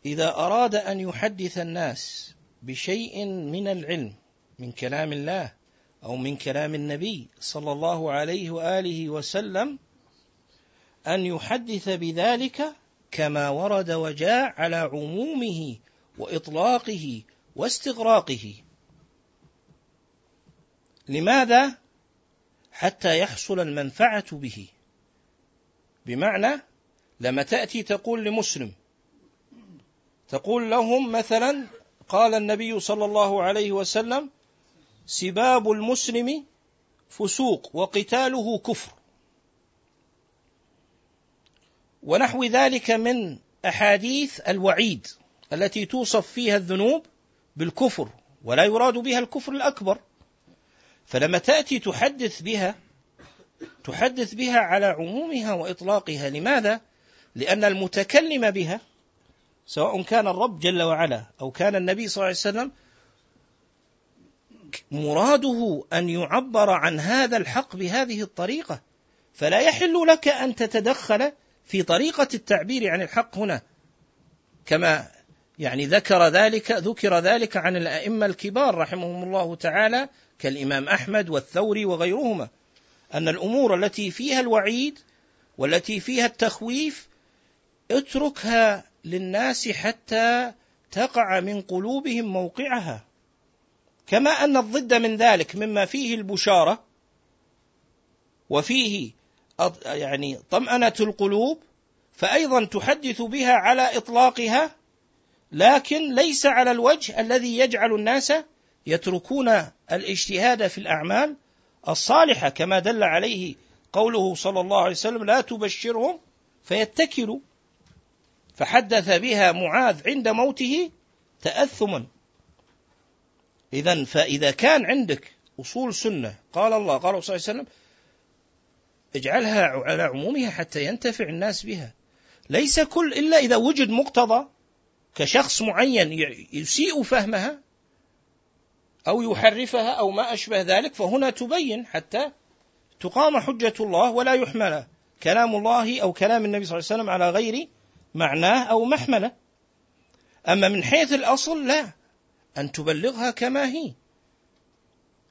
إذا أراد أن يحدث الناس بشيء من العلم من كلام الله أو من كلام النبي صلى الله عليه وآله وسلم أن يحدث بذلك كما ورد وجاء على عمومه وإطلاقه واستغراقه لماذا؟ حتى يحصل المنفعة به. بمعنى لما تأتي تقول لمسلم تقول لهم مثلا قال النبي صلى الله عليه وسلم سباب المسلم فسوق وقتاله كفر. ونحو ذلك من أحاديث الوعيد التي توصف فيها الذنوب بالكفر ولا يراد بها الكفر الأكبر. فلما تأتي تحدث بها تحدث بها على عمومها وإطلاقها. لماذا؟ لأن المتكلم بها سواء كان الرب جل وعلا أو كان النبي صلى الله عليه وسلم مراده أن يعبر عن هذا الحق بهذه الطريقة. فلا يحل لك أن تتدخل في طريقة التعبير عن الحق هنا. كما يعني ذكر ذلك ذكر ذلك عن الأئمة الكبار رحمهم الله تعالى كالإمام أحمد والثوري وغيرهما أن الأمور التي فيها الوعيد والتي فيها التخويف اتركها للناس حتى تقع من قلوبهم موقعها. كما أن الضد من ذلك مما فيه البشارة وفيه يعني طمأنة القلوب فأيضا تحدث بها على إطلاقها لكن ليس على الوجه الذي يجعل الناس يتركون الاجتهاد في الأعمال الصالحة كما دل عليه قوله صلى الله عليه وسلم لا تبشرهم فيتكلوا فحدث بها معاذ عند موته تأثما. إذا فإذا كان عندك أصول سنة قال الله قال صلى الله عليه وسلم اجعلها على عمومها حتى ينتفع الناس بها ليس كل إلا إذا وجد مقتضى كشخص معين يسيء فهمها أو يحرفها أو ما أشبه ذلك فهنا تبين حتى تقام حجة الله ولا يحمل كلام الله أو كلام النبي صلى الله عليه وسلم على غير معناه أو محملة. أما من حيث الأصل لا أن تبلغها كما هي.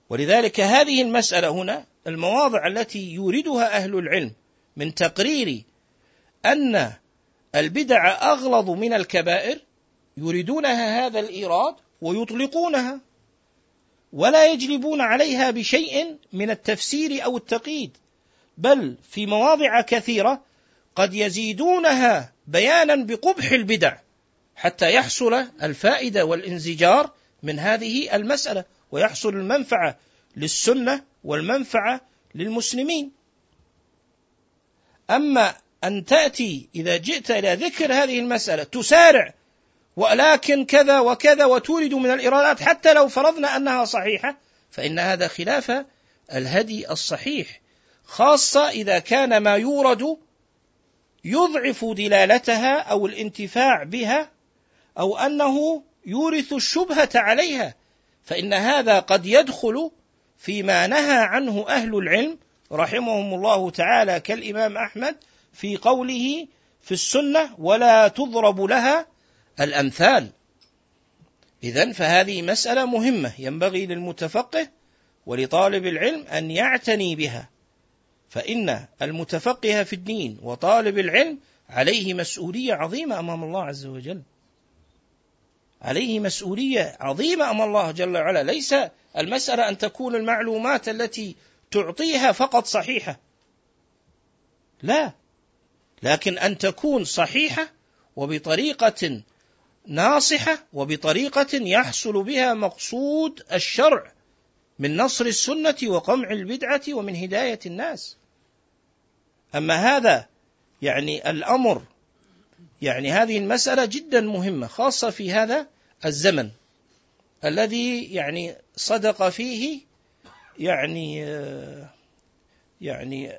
ولذلك هذه المسألة هنا المواضع التي يوردها أهل العلم من تقرير أن البدع أغلظ من الكبائر يريدونها هذا الإيراد ويطلقونها. ولا يجلبون عليها بشيء من التفسير أو التقييد بل في مواضع كثيرة قد يزيدونها بيانا بقبح البدع حتى يحصل الفائدة والانزجار من هذه المسألة ويحصل المنفعة للسنة والمنفعة للمسلمين. أما أن تأتي إذا جئت إلى ذكر هذه المسألة تسارع ولكن كذا وكذا وتورد من الايرادات حتى لو فرضنا أنها صحيحة فإن هذا خلاف الهدي الصحيح خاصة إذا كان ما يورد يضعف دلالتها أو الانتفاع بها أو أنه يورث الشبهة عليها فإن هذا قد يدخل فيما نهى عنه أهل العلم رحمهم الله تعالى كالإمام أحمد في قوله في السنة ولا تضرب لها الأمثال اذا فهذه مسألة مهمة ينبغي للمتفقه ولطالب العلم أن يعتني بها فإن المتفقه في الدين وطالب العلم عليه مسؤولية عظيمة أمام الله عز وجل. عليه مسؤولية عظيمة أمام الله جل وعلا، ليس المسألة أن تكون المعلومات التي تعطيها فقط صحيحة. لا، لكن أن تكون صحيحة وبطريقة ناصحة وبطريقة يحصل بها مقصود الشرع من نصر السنة وقمع البدعة ومن هداية الناس. أما هذا يعني الأمر يعني هذه المسألة جدا مهمة خاصة في هذا الزمن الذي يعني صدق فيه يعني يعني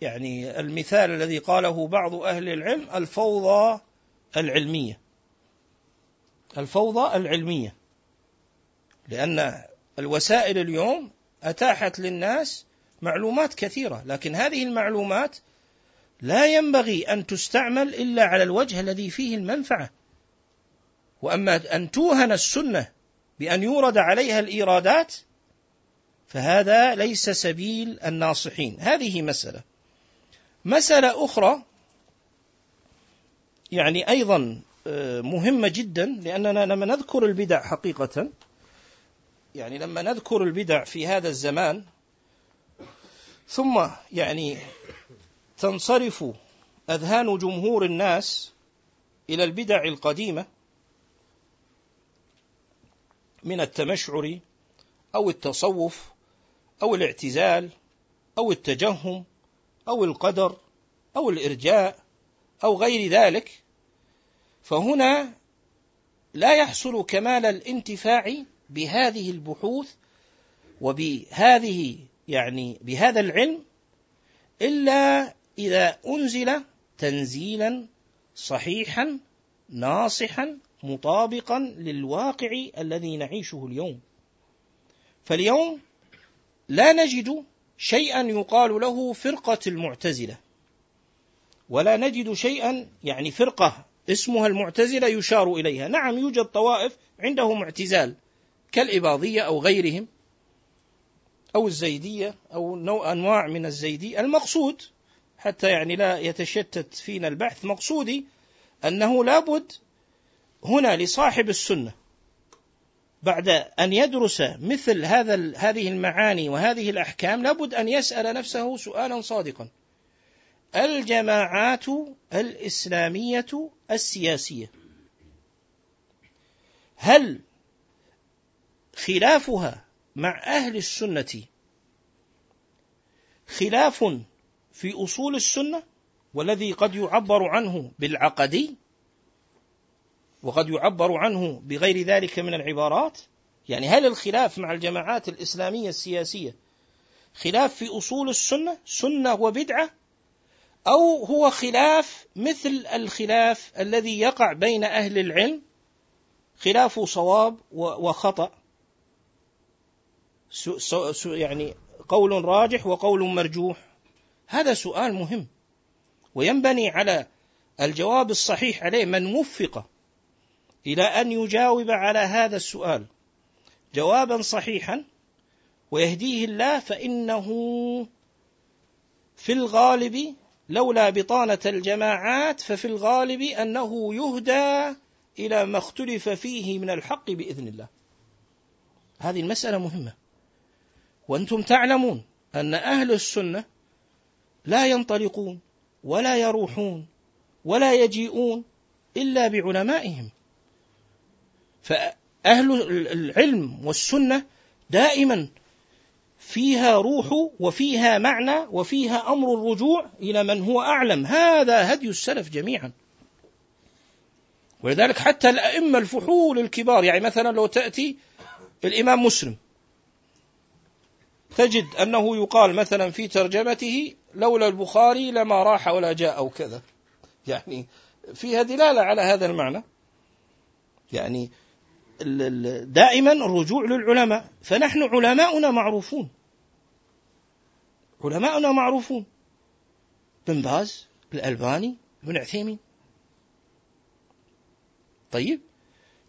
يعني المثال الذي قاله بعض أهل العلم الفوضى العلمية. الفوضى العلمية. لأن الوسائل اليوم أتاحت للناس معلومات كثيرة لكن هذه المعلومات لا ينبغي أن تستعمل إلا على الوجه الذي فيه المنفعة. وأما أن توهن السنة بأن يورد عليها الإيرادات فهذا ليس سبيل الناصحين. هذه مسألة. مسألة أخرى يعني أيضا مهمة جدا لأننا لما نذكر البدع حقيقة يعني لما نذكر البدع في هذا الزمان ثم يعني تنصرف أذهان جمهور الناس إلى البدع القديمة من التمشعر أو التصوف أو الاعتزال أو التجهم أو القدر أو الإرجاء أو غير ذلك. فهنا لا يحصل كمال الانتفاع بهذه البحوث وبهذه يعني بهذا العلم إلا إذا أنزل تنزيلا صحيحا ناصحا مطابقا للواقع الذي نعيشه اليوم. فاليوم لا نجد شيئا يقال له فرقة المعتزلة ولا نجد شيئا يعني فرقة اسمها المعتزلة يشار إليها. نعم يوجد طوائف عندهم اعتزال كالإباضية أو غيرهم أو الزيدية أو نوع أنواع من الزيدي. المقصود حتى يعني لا يتشتت فينا البحث مقصودي أنه لابد هنا لصاحب السنة بعد أن يدرس مثل هذا هذه المعاني وهذه الأحكام لابد أن يسأل نفسه سؤالا صادقا. الجماعات الإسلامية السياسية. هل خلافها مع أهل السنة خلاف في أصول السنة والذي قد يعبر عنه بالعقدي وقد يعبر عنه بغير ذلك من العبارات؟ يعني هل الخلاف مع الجماعات الإسلامية السياسية خلاف في أصول السنة؟ سنة وبدعة؟ أو هو خلاف مثل الخلاف الذي يقع بين أهل العلم خلاف صواب وخطأ. يعني قول راجح وقول مرجوح. هذا سؤال مهم وينبني على الجواب الصحيح عليه من وفق إلى أن يجاوب على هذا السؤال. جوابا صحيحا ويهديه الله فإنه في الغالب لولا بطانة الجماعات ففي الغالب أنه يهدى إلى ما اختلف فيه من الحق بإذن الله. هذه المسألة مهمة. وأنتم تعلمون أن أهل السنة لا ينطلقون ولا يروحون ولا يجيئون إلا بعلمائهم. فأهل العلم والسنة دائما فيها روح وفيها معنى وفيها أمر الرجوع إلى من هو أعلم. هذا هدي السلف جميعا. ولذلك حتى الأئمة الفحول الكبار يعني مثلا لو تأتي الإمام مسلم تجد أنه يقال مثلا في ترجمته لولا البخاري لما راح ولا جاء أو كذا. يعني فيها دلالة على هذا المعنى. يعني دائما الرجوع للعلماء. فنحن علماؤنا معروفون. علماؤنا معروفون. بن باز الألباني بن عثيمين. طيب.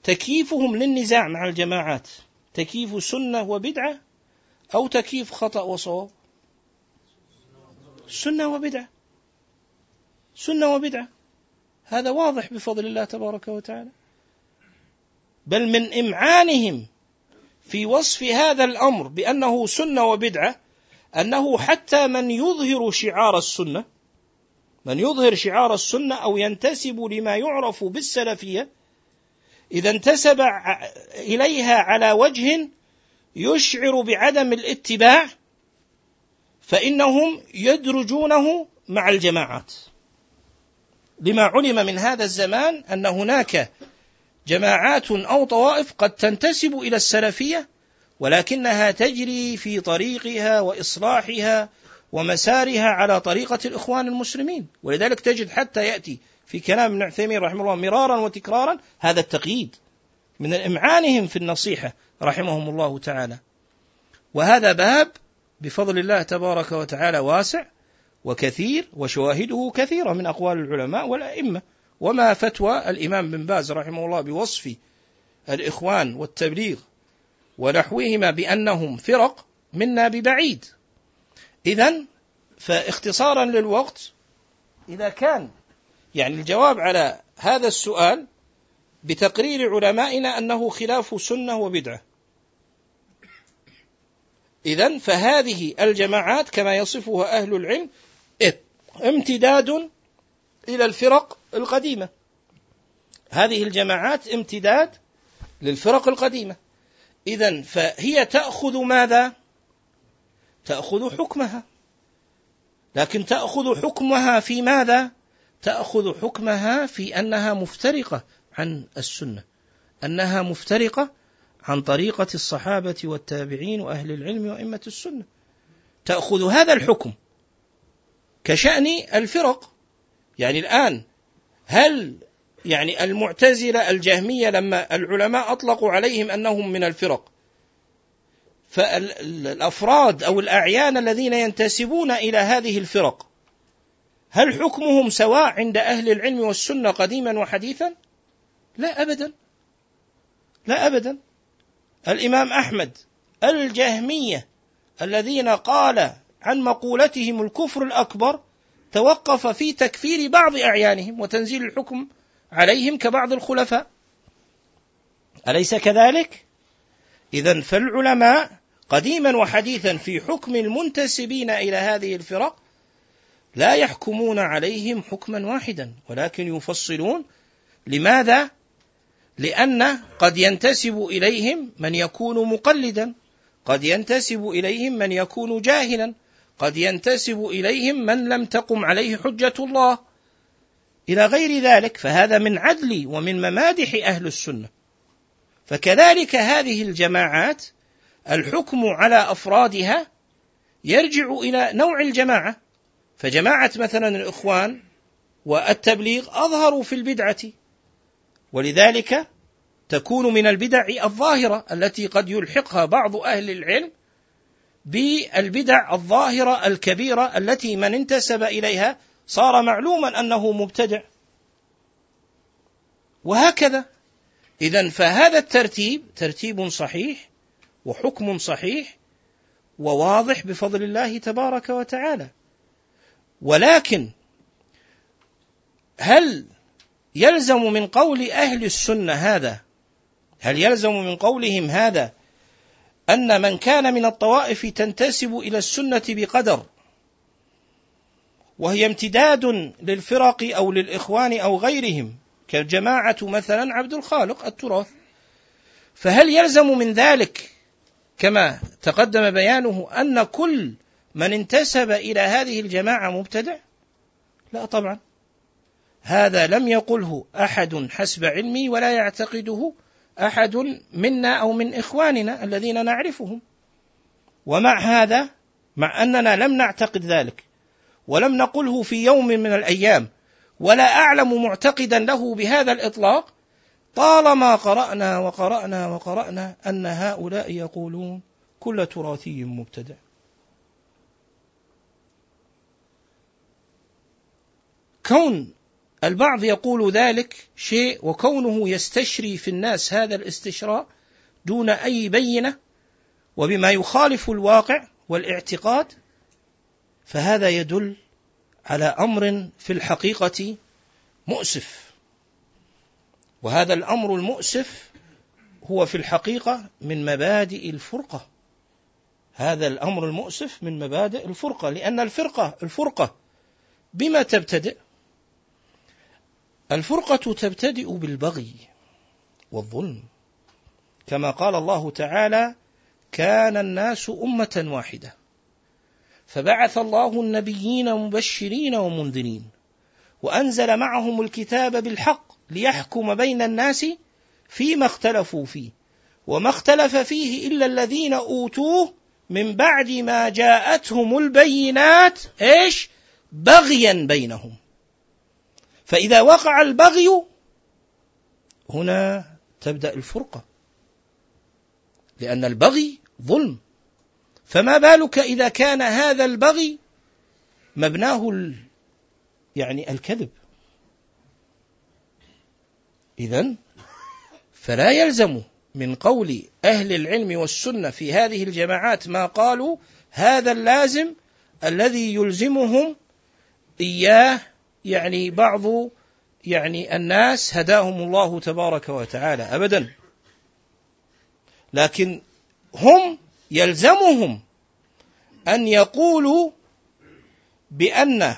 تكييفهم للنزاع مع الجماعات. تكييف سنة وبدعة أو تكييف خطأ وصواب. سنة وبدعة. سنة وبدعة. هذا واضح بفضل الله تبارك وتعالى. بل من إمعانهم في وصف هذا الأمر بأنه سنة وبدعة أنه حتى من يظهر شعار السنة من يظهر شعار السنة أو ينتسب لما يعرف بالسلفية إذا انتسب إليها على وجه يشعر بعدم الاتباع فإنهم يدرجونه مع الجماعات. لما علم من هذا الزمان أن هناك جماعات أو طوائف قد تنتسب إلى السلفية ولكنها تجري في طريقها وإصلاحها ومسارها على طريقة الإخوان المسلمين. ولذلك تجد حتى يأتي في كلام ابن عثيمين رحمه الله مرارا وتكرارا هذا التقييد من إمعانهم في النصيحة رحمهم الله تعالى. وهذا باب بفضل الله تبارك وتعالى واسع وكثير وشواهده كثيرة من أقوال العلماء والأئمة. وما فتوى الإمام بن باز رحمه الله بوصف الإخوان والتبليغ ونحوهما بأنهم فرق منا ببعيد. إذا فاختصارا للوقت إذا كان يعني الجواب على هذا السؤال بتقرير علمائنا أنه خلاف سنة وبدعة. إذا فهذه الجماعات كما يصفها أهل العلم امتداد إلى الفرق القديمة. هذه الجماعات امتداد للفرق القديمة. إذا فهي تأخذ ماذا؟ تأخذ حكمها. لكن تأخذ حكمها في ماذا؟ تأخذ حكمها في أنها مفترقة عن السنة. أنها مفترقة عن طريقة الصحابة والتابعين وأهل العلم وأئمة السنة. تأخذ هذا الحكم كشأن الفرق يعني الآن هل يعني المعتزلة الجهمية لما العلماء أطلقوا عليهم أنهم من الفرق فالأفراد أو الأعيان الذين ينتسبون إلى هذه الفرق هل حكمهم سواء عند أهل العلم والسنة قديما وحديثا؟ لا أبدا. لا أبدا. الإمام أحمد الجهمية الذين قال عن مقولتهم الكفر الأكبر توقف في تكفير بعض أعيانهم وتنزيل الحكم عليهم كبعض الخلفاء أليس كذلك؟ إذا فالعلماء قديما وحديثا في حكم المنتسبين إلى هذه الفرق لا يحكمون عليهم حكما واحدا ولكن يفصلون لماذا؟ لأن قد ينتسب إليهم من يكون مقلدا قد ينتسب إليهم من يكون جاهلا قد ينتسب إليهم من لم تقم عليه حجة الله. إلى غير ذلك فهذا من عدل ومن ممادح أهل السنة. فكذلك هذه الجماعات الحكم على أفرادها يرجع إلى نوع الجماعة. فجماعة مثلا الإخوان والتبليغ أظهروا في البدعة. ولذلك تكون من البدع الظاهرة التي قد يلحقها بعض أهل العلم بالبدع الظاهرة الكبيرة التي من انتسب إليها صار معلوما أنه مبتدع. وهكذا. إذا فهذا الترتيب ترتيب صحيح وحكم صحيح وواضح بفضل الله تبارك وتعالى. ولكن هل يلزم من قول أهل السنة هذا؟ هل يلزم من قولهم هذا أن من كان من الطوائف تنتسب إلى السنة بقدر وهي امتداد للفرق أو للإخوان أو غيرهم كالجماعة مثلا عبد الخالق التراث. فهل يلزم من ذلك كما تقدم بيانه أن كل من انتسب إلى هذه الجماعة مبتدع؟ لا طبعا. هذا لم يقله أحد حسب علمي ولا يعتقده أحد منا أو من إخواننا الذين نعرفهم. ومع هذا مع أننا لم نعتقد ذلك ولم نقله في يوم من الأيام ولا أعلم معتقدا له بهذا الإطلاق طالما قرأنا وقرأنا وقرأنا أن هؤلاء يقولون كل تراثي مبتدع. كون البعض يقول ذلك شيء وكونه يستشري في الناس هذا الاستشراء دون أي بينة وبما يخالف الواقع والاعتقاد فهذا يدل على أمر في الحقيقة مؤسف. وهذا الأمر المؤسف هو في الحقيقة من مبادئ الفرقة. هذا الأمر المؤسف من مبادئ الفرقة لأن الفرقة الفرقة بما تبتدئ الفرقة تبتدئ بالبغي والظلم كما قال الله تعالى كان الناس أمة واحدة فبعث الله النبيين مبشرين ومنذرين وأنزل معهم الكتاب بالحق ليحكم بين الناس فيما اختلفوا فيه وما اختلف فيه إلا الذين أوتوه من بعد ما جاءتهم البينات إيش؟ بغيا بينهم. فإذا وقع البغي هنا تبدأ الفرقة. لأن البغي ظلم. فما بالك إذا كان هذا البغي مبناه يعني الكذب. إذا فلا يلزم من قول أهل العلم والسنة في هذه الجماعات ما قالوا هذا اللازم الذي يلزمهم إياه يعني بعض يعني الناس هداهم الله تبارك وتعالى أبدا لكن هم يلزمهم أن يقولوا بأن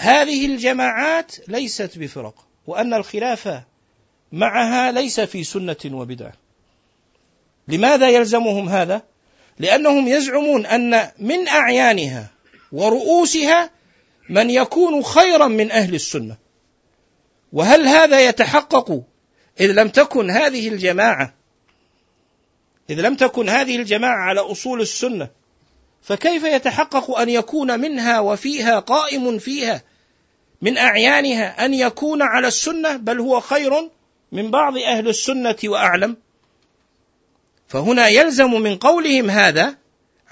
هذه الجماعات ليست بفرق وأن الخلاف معها ليس في سنة وبدعة. لماذا يلزمهم هذا؟ لأنهم يزعمون أن من أعيانها ورؤوسها من يكون خيرا من أهل السنة. وهل هذا يتحقق إذ لم تكن هذه الجماعة إذ لم تكن هذه الجماعة على أصول السنة فكيف يتحقق أن يكون منها وفيها قائم فيها من أعيانها أن يكون على السنة بل هو خير من بعض أهل السنة وأعلم فهنا يلزم من قولهم هذا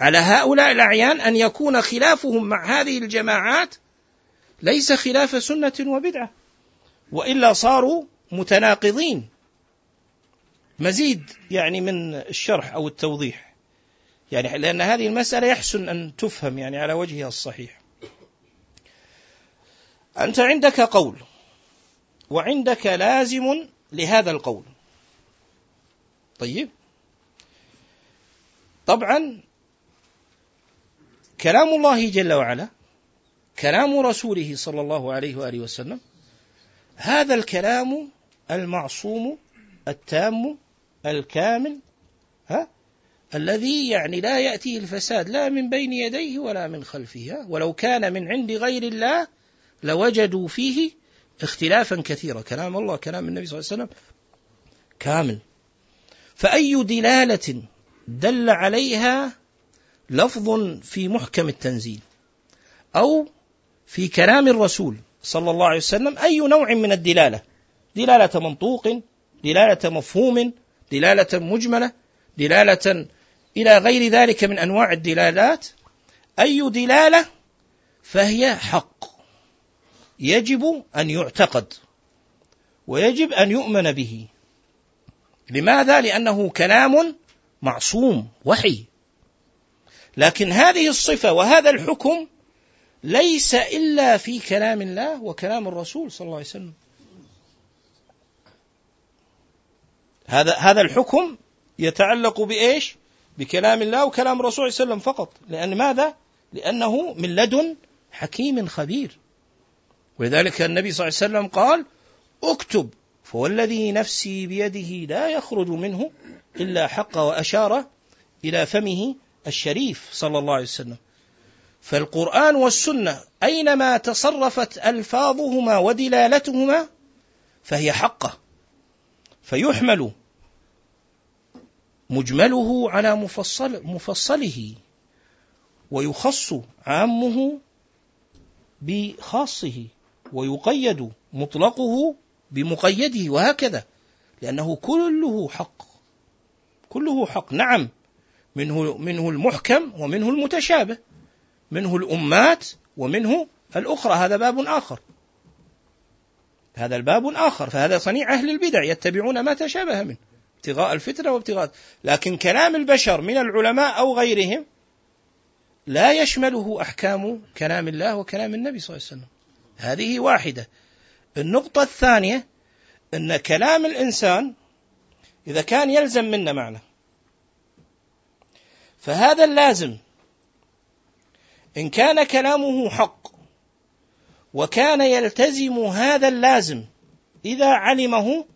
على هؤلاء الأعيان أن يكون خلافهم مع هذه الجماعات ليس خلاف سنة وبدعة وإلا صاروا متناقضين. مزيد يعني من الشرح أو التوضيح. يعني لأن هذه المسألة يحسن أن تفهم يعني على وجهها الصحيح. أنت عندك قول وعندك لازم لهذا القول. طيب. طبعا كلام الله جل وعلا كلام رسوله صلى الله عليه وآله وسلم هذا الكلام المعصوم التام الكامل ها؟ الذي يعني لا يأتيه الفساد لا من بين يديه ولا من خلفه ولو كان من عند غير الله لوجدوا فيه اختلافا كثيرا. كلام الله كلام النبي صلى الله عليه وسلم كامل. فأي دلالة دل عليها لفظ في محكم التنزيل أو في كلام الرسول صلى الله عليه وسلم أي نوع من الدلالة؟ دلالة منطوق دلالة مفهوم دلالة مجملة دلالة إلى غير ذلك من أنواع الدلالات. أي دلالة؟ فهي حق. يجب أن يعتقد ويجب أن يؤمن به. لماذا؟ لأنه كلام معصوم وحي. لكن هذه الصفة وهذا الحكم ليس إلا في كلام الله وكلام الرسول صلى الله عليه وسلم هذا هذا الحكم يتعلق بإيش؟ بكلام الله وكلام الرسول صلى الله عليه وسلم فقط لأن ماذا؟ لأنه من لدن حكيم خبير ولذلك النبي صلى الله عليه وسلم قال أكتب فوالذي نفسي بيده لا يخرج منه إلا حق وأشار إلى فمه الشريف صلى الله عليه وسلم. فالقرآن والسنة أينما تصرفت ألفاظهما ودلالتهما فهي حقة. فيحمل مجمله على مفصل مفصله ويخص عامه بخاصه ويقيد مطلقه بمقيده وهكذا لأنه كله حق. كله حق. نعم منه منه المحكم ومنه المتشابه منه الأمات ومنه الأخرى. هذا باب آخر. هذا الباب آخر. فهذا صنيع أهل البدع يتبعون ما تشابه منه ابتغاء الفتنة وابتغاء. لكن كلام البشر من العلماء أو غيرهم لا يشمله أحكام كلام الله وكلام النبي صلى الله عليه وسلم. هذه واحدة. النقطة الثانية أن كلام الإنسان إذا كان يلزم منا معنى فهذا اللازم. إن كان كلامه حق وكان يلتزم هذا اللازم إذا علمه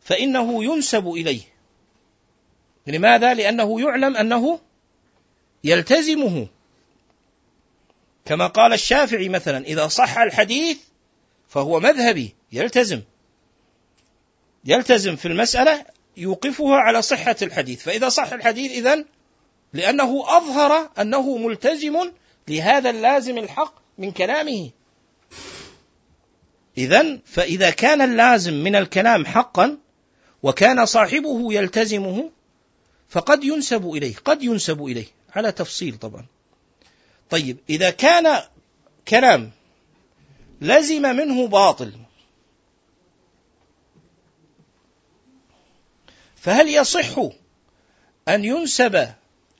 فإنه ينسب إليه. لماذا؟ لأنه يعلم أنه يلتزمه. كما قال الشافعي مثلا إذا صح الحديث فهو مذهبي يلتزم. يلتزم في المسألة يوقفها على صحة الحديث. فإذا صح الحديث إذن لأنه أظهر أنه ملتزم لهذا اللازم الحق من كلامه. إذا فإذا كان اللازم من الكلام حقا وكان صاحبه يلتزمه فقد ينسب إليه قد ينسب إليه. على تفصيل طبعا. طيب إذا كان كلام لزم منه باطل فهل يصح أن ينسب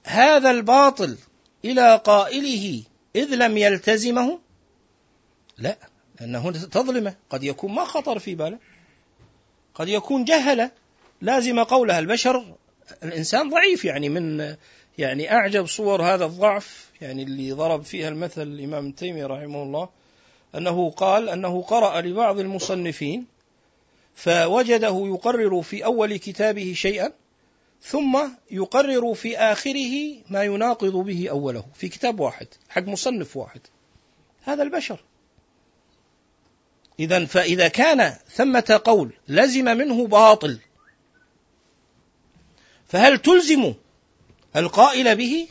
هذا الباطل إلى قائله إذ لم يلتزمه؟ لا لأنه تظلمه. قد يكون ما خطر في باله. قد يكون جهل. لازم قولها البشر الإنسان ضعيف يعني من يعني أعجب صور هذا الضعف يعني اللي ضرب فيها المثل الإمام تيمية رحمه الله أنه قال أنه قرأ لبعض المصنفين فوجده يقرر في أول كتابه شيئا ثم يقرر في آخره ما يناقض به أوله. في كتاب واحد حق مصنف واحد. هذا البشر. إذا فإذا كان ثمة قول لزم منه باطل فهل تلزم القائل به؟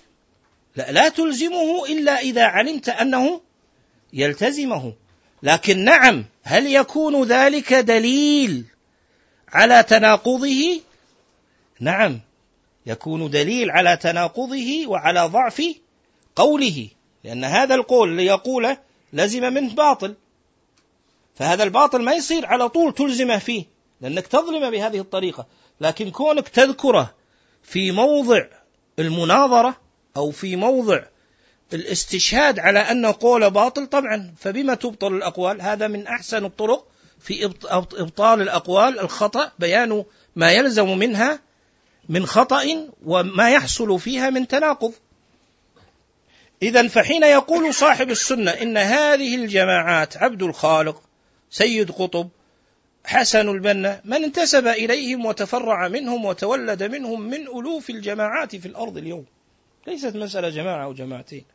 لا لا تلزمه إلا إذا علمت أنه يلتزمه. لكن نعم هل يكون ذلك دليل على تناقضه؟ نعم يكون دليل على تناقضه وعلى ضعف قوله لأن هذا القول اللي يقوله لزم منه باطل. فهذا الباطل ما يصير على طول تلزمه فيه لأنك تظلم بهذه الطريقة. لكن كونك تذكره في موضع المناظرة أو في موضع الاستشهاد على أن قول باطل طبعا فبما تبطل الأقوال؟ هذا من أحسن الطرق في إبطال الأقوال الخطأ بيان ما يلزم منها من خطأ وما يحصل فيها من تناقض. إذا فحين يقول صاحب السنة إن هذه الجماعات عبد الخالق سيد قطب حسن البنا من انتسب إليهم وتفرع منهم وتولد منهم من ألوف الجماعات في الأرض اليوم. ليست مسألة جماعة أو جماعتين.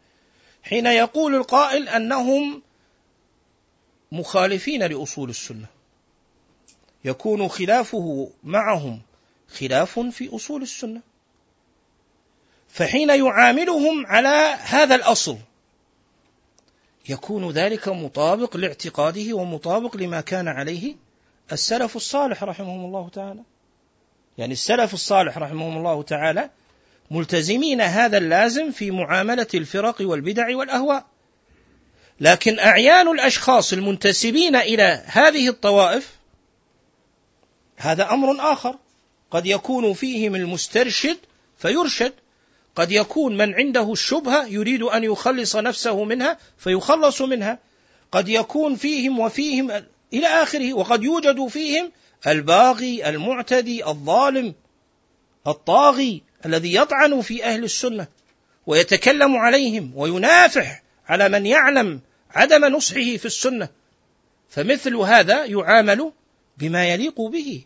حين يقول القائل أنهم مخالفين لأصول السنة. يكون خلافه معهم خلاف في أصول السنة. فحين يعاملهم على هذا الأصل يكون ذلك مطابق لاعتقاده ومطابق لما كان عليه السلف الصالح رحمهم الله تعالى. يعني السلف الصالح رحمهم الله تعالى ملتزمين هذا اللازم في معاملة الفرق والبدع والأهواء. لكن أعيان الأشخاص المنتسبين إلى هذه الطوائف هذا أمر آخر. قد يكون فيهم المسترشد فيرشد. قد يكون من عنده الشبهة يريد أن يخلص نفسه منها فيخلص منها. قد يكون فيهم وفيهم إلى آخره وقد يوجد فيهم الباغي المعتدي الظالم الطاغي. الذي يطعن في أهل السنة ويتكلم عليهم وينافح على من يعلم عدم نصحه في السنة. فمثل هذا يعامل بما يليق به.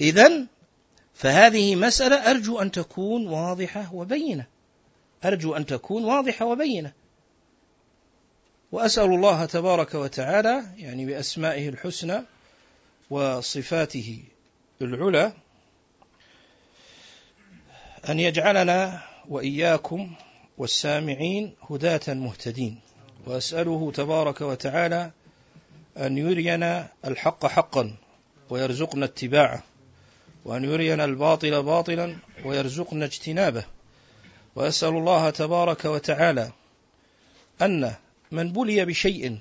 إذا فهذه مسألة أرجو أن تكون واضحة وبينة. أرجو أن تكون واضحة وبينة. وأسأل الله تبارك وتعالى يعني بأسمائه الحسنى وصفاته العلى أن يجعلنا وإياكم والسامعين هداة مهتدين. وأسأله تبارك وتعالى أن يرينا الحق حقا ويرزقنا اتباعه وأن يرينا الباطل باطلا ويرزقنا اجتنابه. وأسأل الله تبارك وتعالى أن من بلي بشيء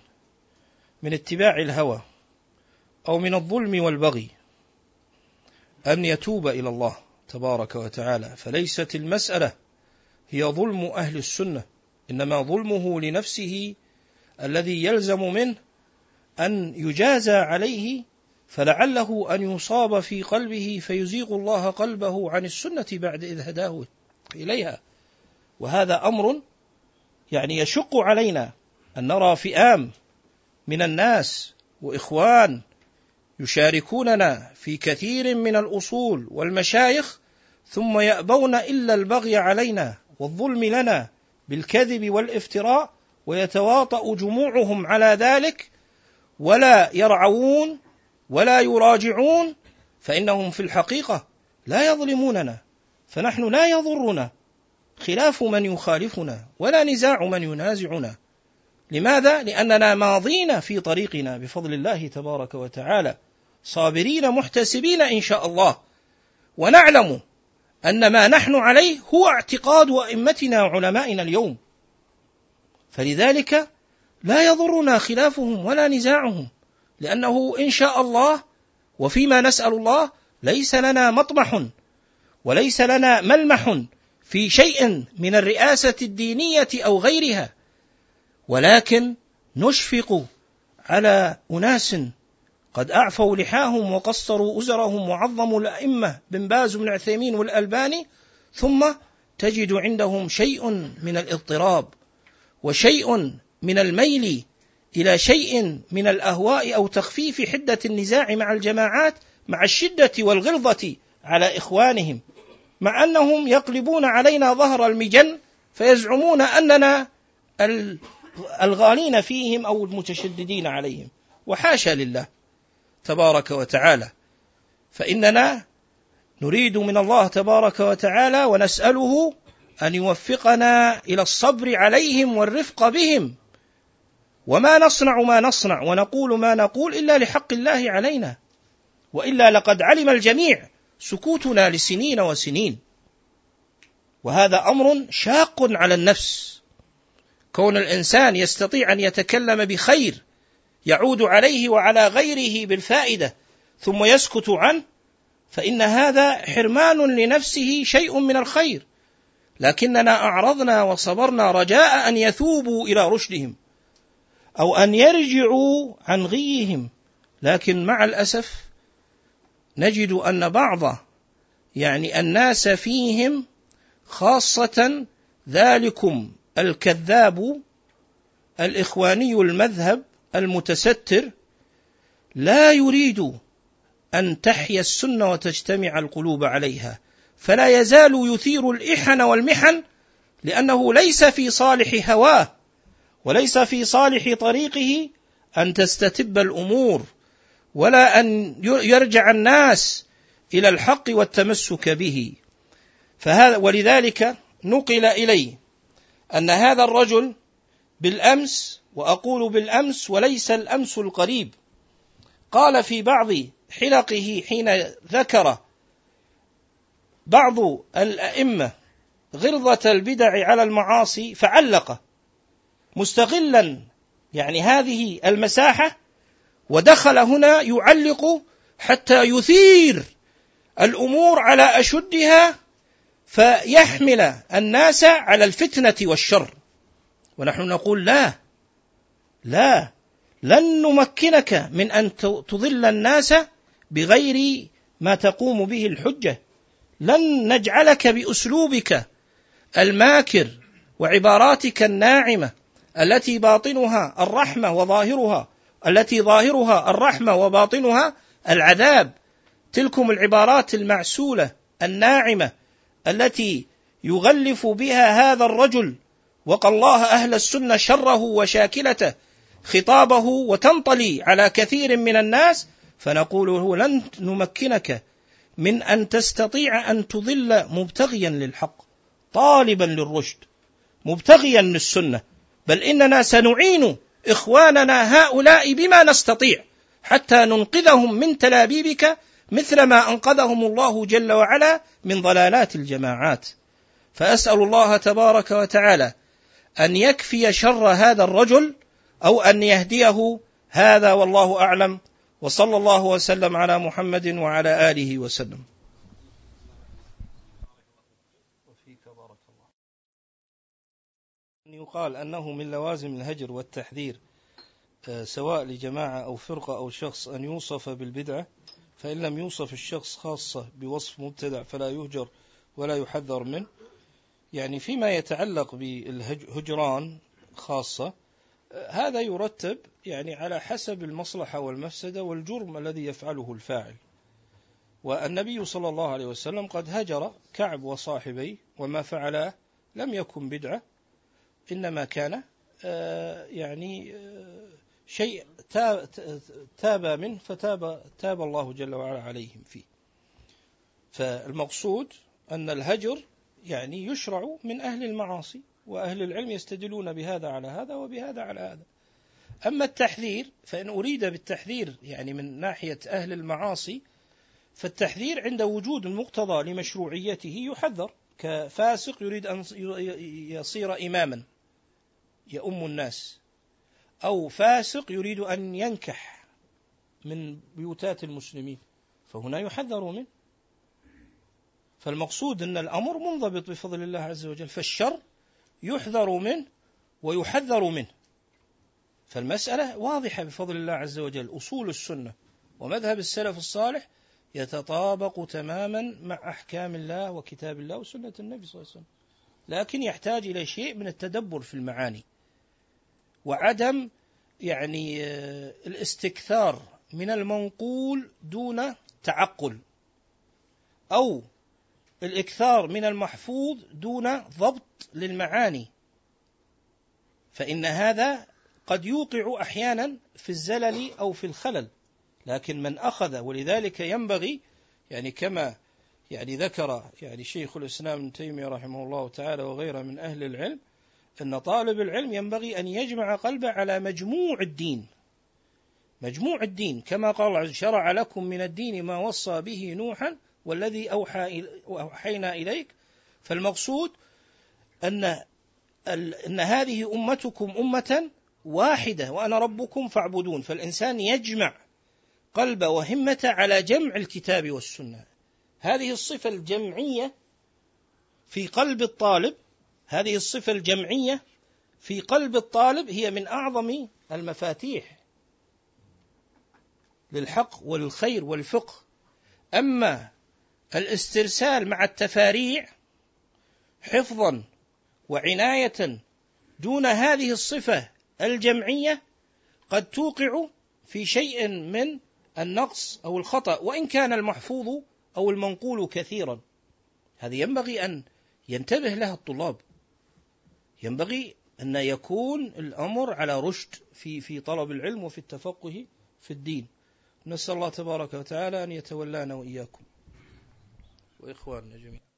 من اتباع الهوى أو من الظلم والبغي أن يتوب إلى الله. تبارك وتعالى. فليست المسألة هي ظلم أهل السنة إنما ظلمه لنفسه الذي يلزم منه أن يجازى عليه فلعله أن يصاب في قلبه فيزيغ الله قلبه عن السنة بعد إذ هداه إليها. وهذا أمر يعني يشق علينا أن نرى فئام من الناس وإخوان يشاركوننا في كثير من الأصول والمشايخ ثم يأبون إلا البغي علينا والظلم لنا بالكذب والافتراء ويتواطأ جموعهم على ذلك ولا يرعون ولا يراجعون فإنهم في الحقيقة لا يظلموننا فنحن لا يضرنا خلاف من يخالفنا ولا نزاع من ينازعنا. لماذا؟ لأننا ماضين في طريقنا بفضل الله تبارك وتعالى. صابرين محتسبين إن شاء الله. ونعلم أن ما نحن عليه هو اعتقاد أئمتنا وعلمائنا اليوم. فلذلك لا يضرنا خلافهم ولا نزاعهم لأنه إن شاء الله وفيما نسأل الله ليس لنا مطمح وليس لنا ملمح في شيء من الرئاسة الدينية أو غيرها ولكن نشفق على أناس قد أعفوا لحاهم وقصروا أزرهم وعظموا الأئمة بن باز بن عثيمين والألباني ثم تجد عندهم شيء من الاضطراب وشيء من الميل إلى شيء من الأهواء أو تخفيف حدة النزاع مع الجماعات مع الشدة والغلظة على إخوانهم مع أنهم يقلبون علينا ظهر المجن فيزعمون أننا الغالين فيهم أو المتشددين عليهم. وحاشا لله. تبارك وتعالى. فإننا نريد من الله تبارك وتعالى ونسأله أن يوفقنا إلى الصبر عليهم والرفق بهم. وما نصنع ما نصنع ونقول ما نقول إلا لحق الله علينا. وإلا لقد علم الجميع سكوتنا لسنين وسنين. وهذا أمر شاق على النفس. كون الإنسان يستطيع أن يتكلم بخير يعود عليه وعلى غيره بالفائدة ثم يسكت عنه فإن هذا حرمان لنفسه شيء من الخير. لكننا أعرضنا وصبرنا رجاء أن يثوبوا إلى رشدهم أو أن يرجعوا عن غيهم. لكن مع الأسف نجد أن بعض يعني الناس فيهم خاصة ذلكم الكذاب الإخواني المذهب المتستر لا يريد أن تحيا السنة وتجتمع القلوب عليها فلا يزال يثير الإحن والمحن لأنه ليس في صالح هواه وليس في صالح طريقه أن تستتب الأمور ولا أن يرجع الناس إلى الحق والتمسك به. فهذا ولذلك نقل إليه أن هذا الرجل بالأمس وأقول بالأمس وليس الأمس القريب. قال في بعض حلقه حين ذكر بعض الأئمة غرضة البدع على المعاصي فعلق مستغلا يعني هذه المساحة ودخل هنا يعلق حتى يثير الأمور على أشدها فيحمل الناس على الفتنة والشر. ونحن نقول لا لا لن نمكنك من أن تضل الناس بغير ما تقوم به الحجة. لن نجعلك بأسلوبك الماكر وعباراتك الناعمة التي باطنها الرحمة وظاهرها التي ظاهرها الرحمة وباطنها العذاب. تلكم العبارات المعسولة الناعمة التي يغلف بها هذا الرجل وقى الله أهل السنة شره وشاكلته خطابه وتنطلي على كثير من الناس فنقول له لن نمكنك من أن تستطيع أن تضل مبتغيا للحق طالبا للرشد مبتغيا للسنة بل إننا سنعين إخواننا هؤلاء بما نستطيع حتى ننقذهم من تلابيبك مثل ما أنقذهم الله جل وعلا من ضلالات الجماعات. فأسأل الله تبارك وتعالى أن يكفي شر هذا الرجل أو أن يهديه. هذا والله أعلم. وصلى الله وسلم على محمد وعلى آله وسلم. يقال أنه من لوازم الهجر والتحذير آه، سواء لجماعة أو فرقة أو شخص أن يوصف بالبدعة. فإن لم يوصف الشخص خاصة بوصف مبتدع فلا يهجر ولا يحذر منه. يعني فيما يتعلق بالهجران خاصة هذا يرتب يعني على حسب المصلحة والمفسدة والجرم الذي يفعله الفاعل. والنبي صلى الله عليه وسلم قد هجر كعب وصاحبيه وما فعله لم يكن بدعة إنما كان آه، يعني آه، شيء تاب منه فتاب تاب الله جل وعلا عليهم فيه. فالمقصود أن الهجر يعني يشرع من أهل المعاصي. وأهل العلم يستدلون بهذا على هذا وبهذا على هذا. أما التحذير فإن أريد بالتحذير يعني من ناحية أهل المعاصي فالتحذير عند وجود المقتضى لمشروعيته يحذر. كفاسق يريد أن يصير إماما يؤم الناس. أو فاسق يريد أن ينكح من بيوتات المسلمين فهنا يحذر منه. فالمقصود أن الأمر منضبط بفضل الله عز وجل. فالشر يحذر منه ويحذر منه. فالمسألة واضحة بفضل الله عز وجل. أصول السنة ومذهب السلف الصالح يتطابق تماما مع أحكام الله وكتاب الله وسنة النبي صلى الله عليه وسلم. لكن يحتاج إلى شيء من التدبر في المعاني وعدم يعني آه، الاستكثار من المنقول دون تعقل أو الإكثار من المحفوظ دون ضبط للمعاني. فإن هذا قد يوقع أحيانا في الزلل أو في الخلل. لكن من أخذ ولذلك ينبغي يعني كما يعني ذكر يعني شيخ الإسلام ابن تيمية رحمه الله تعالى وغيره من أهل العلم أن طالب العلم ينبغي أن يجمع قلبه على مجموع الدين. مجموع الدين كما قال شرع لكم من الدين ما وصى به نوحا والذي أوحى أوحينا إليك. فالمقصود أن أن هذه أمتكم أمة واحدة وأنا ربكم فاعبدون. فالإنسان يجمع قلب وهمة على جمع الكتاب والسنة. هذه الصفة الجمعية في قلب الطالب هذه الصفة الجمعية في قلب الطالب هي من أعظم المفاتيح للحق والخير والفقه. أما الاسترسال مع التفاريع حفظا وعناية دون هذه الصفة الجمعية قد توقع في شيء من النقص أو الخطأ وإن كان المحفوظ أو المنقول كثيرا. هذه ينبغي أن ينتبه لها الطلاب. ينبغي أن يكون الأمر على رشد في في طلب العلم وفي التفقه في الدين. نسأل الله تبارك وتعالى أن يتولانا وإياكم. وإخواننا جميعا.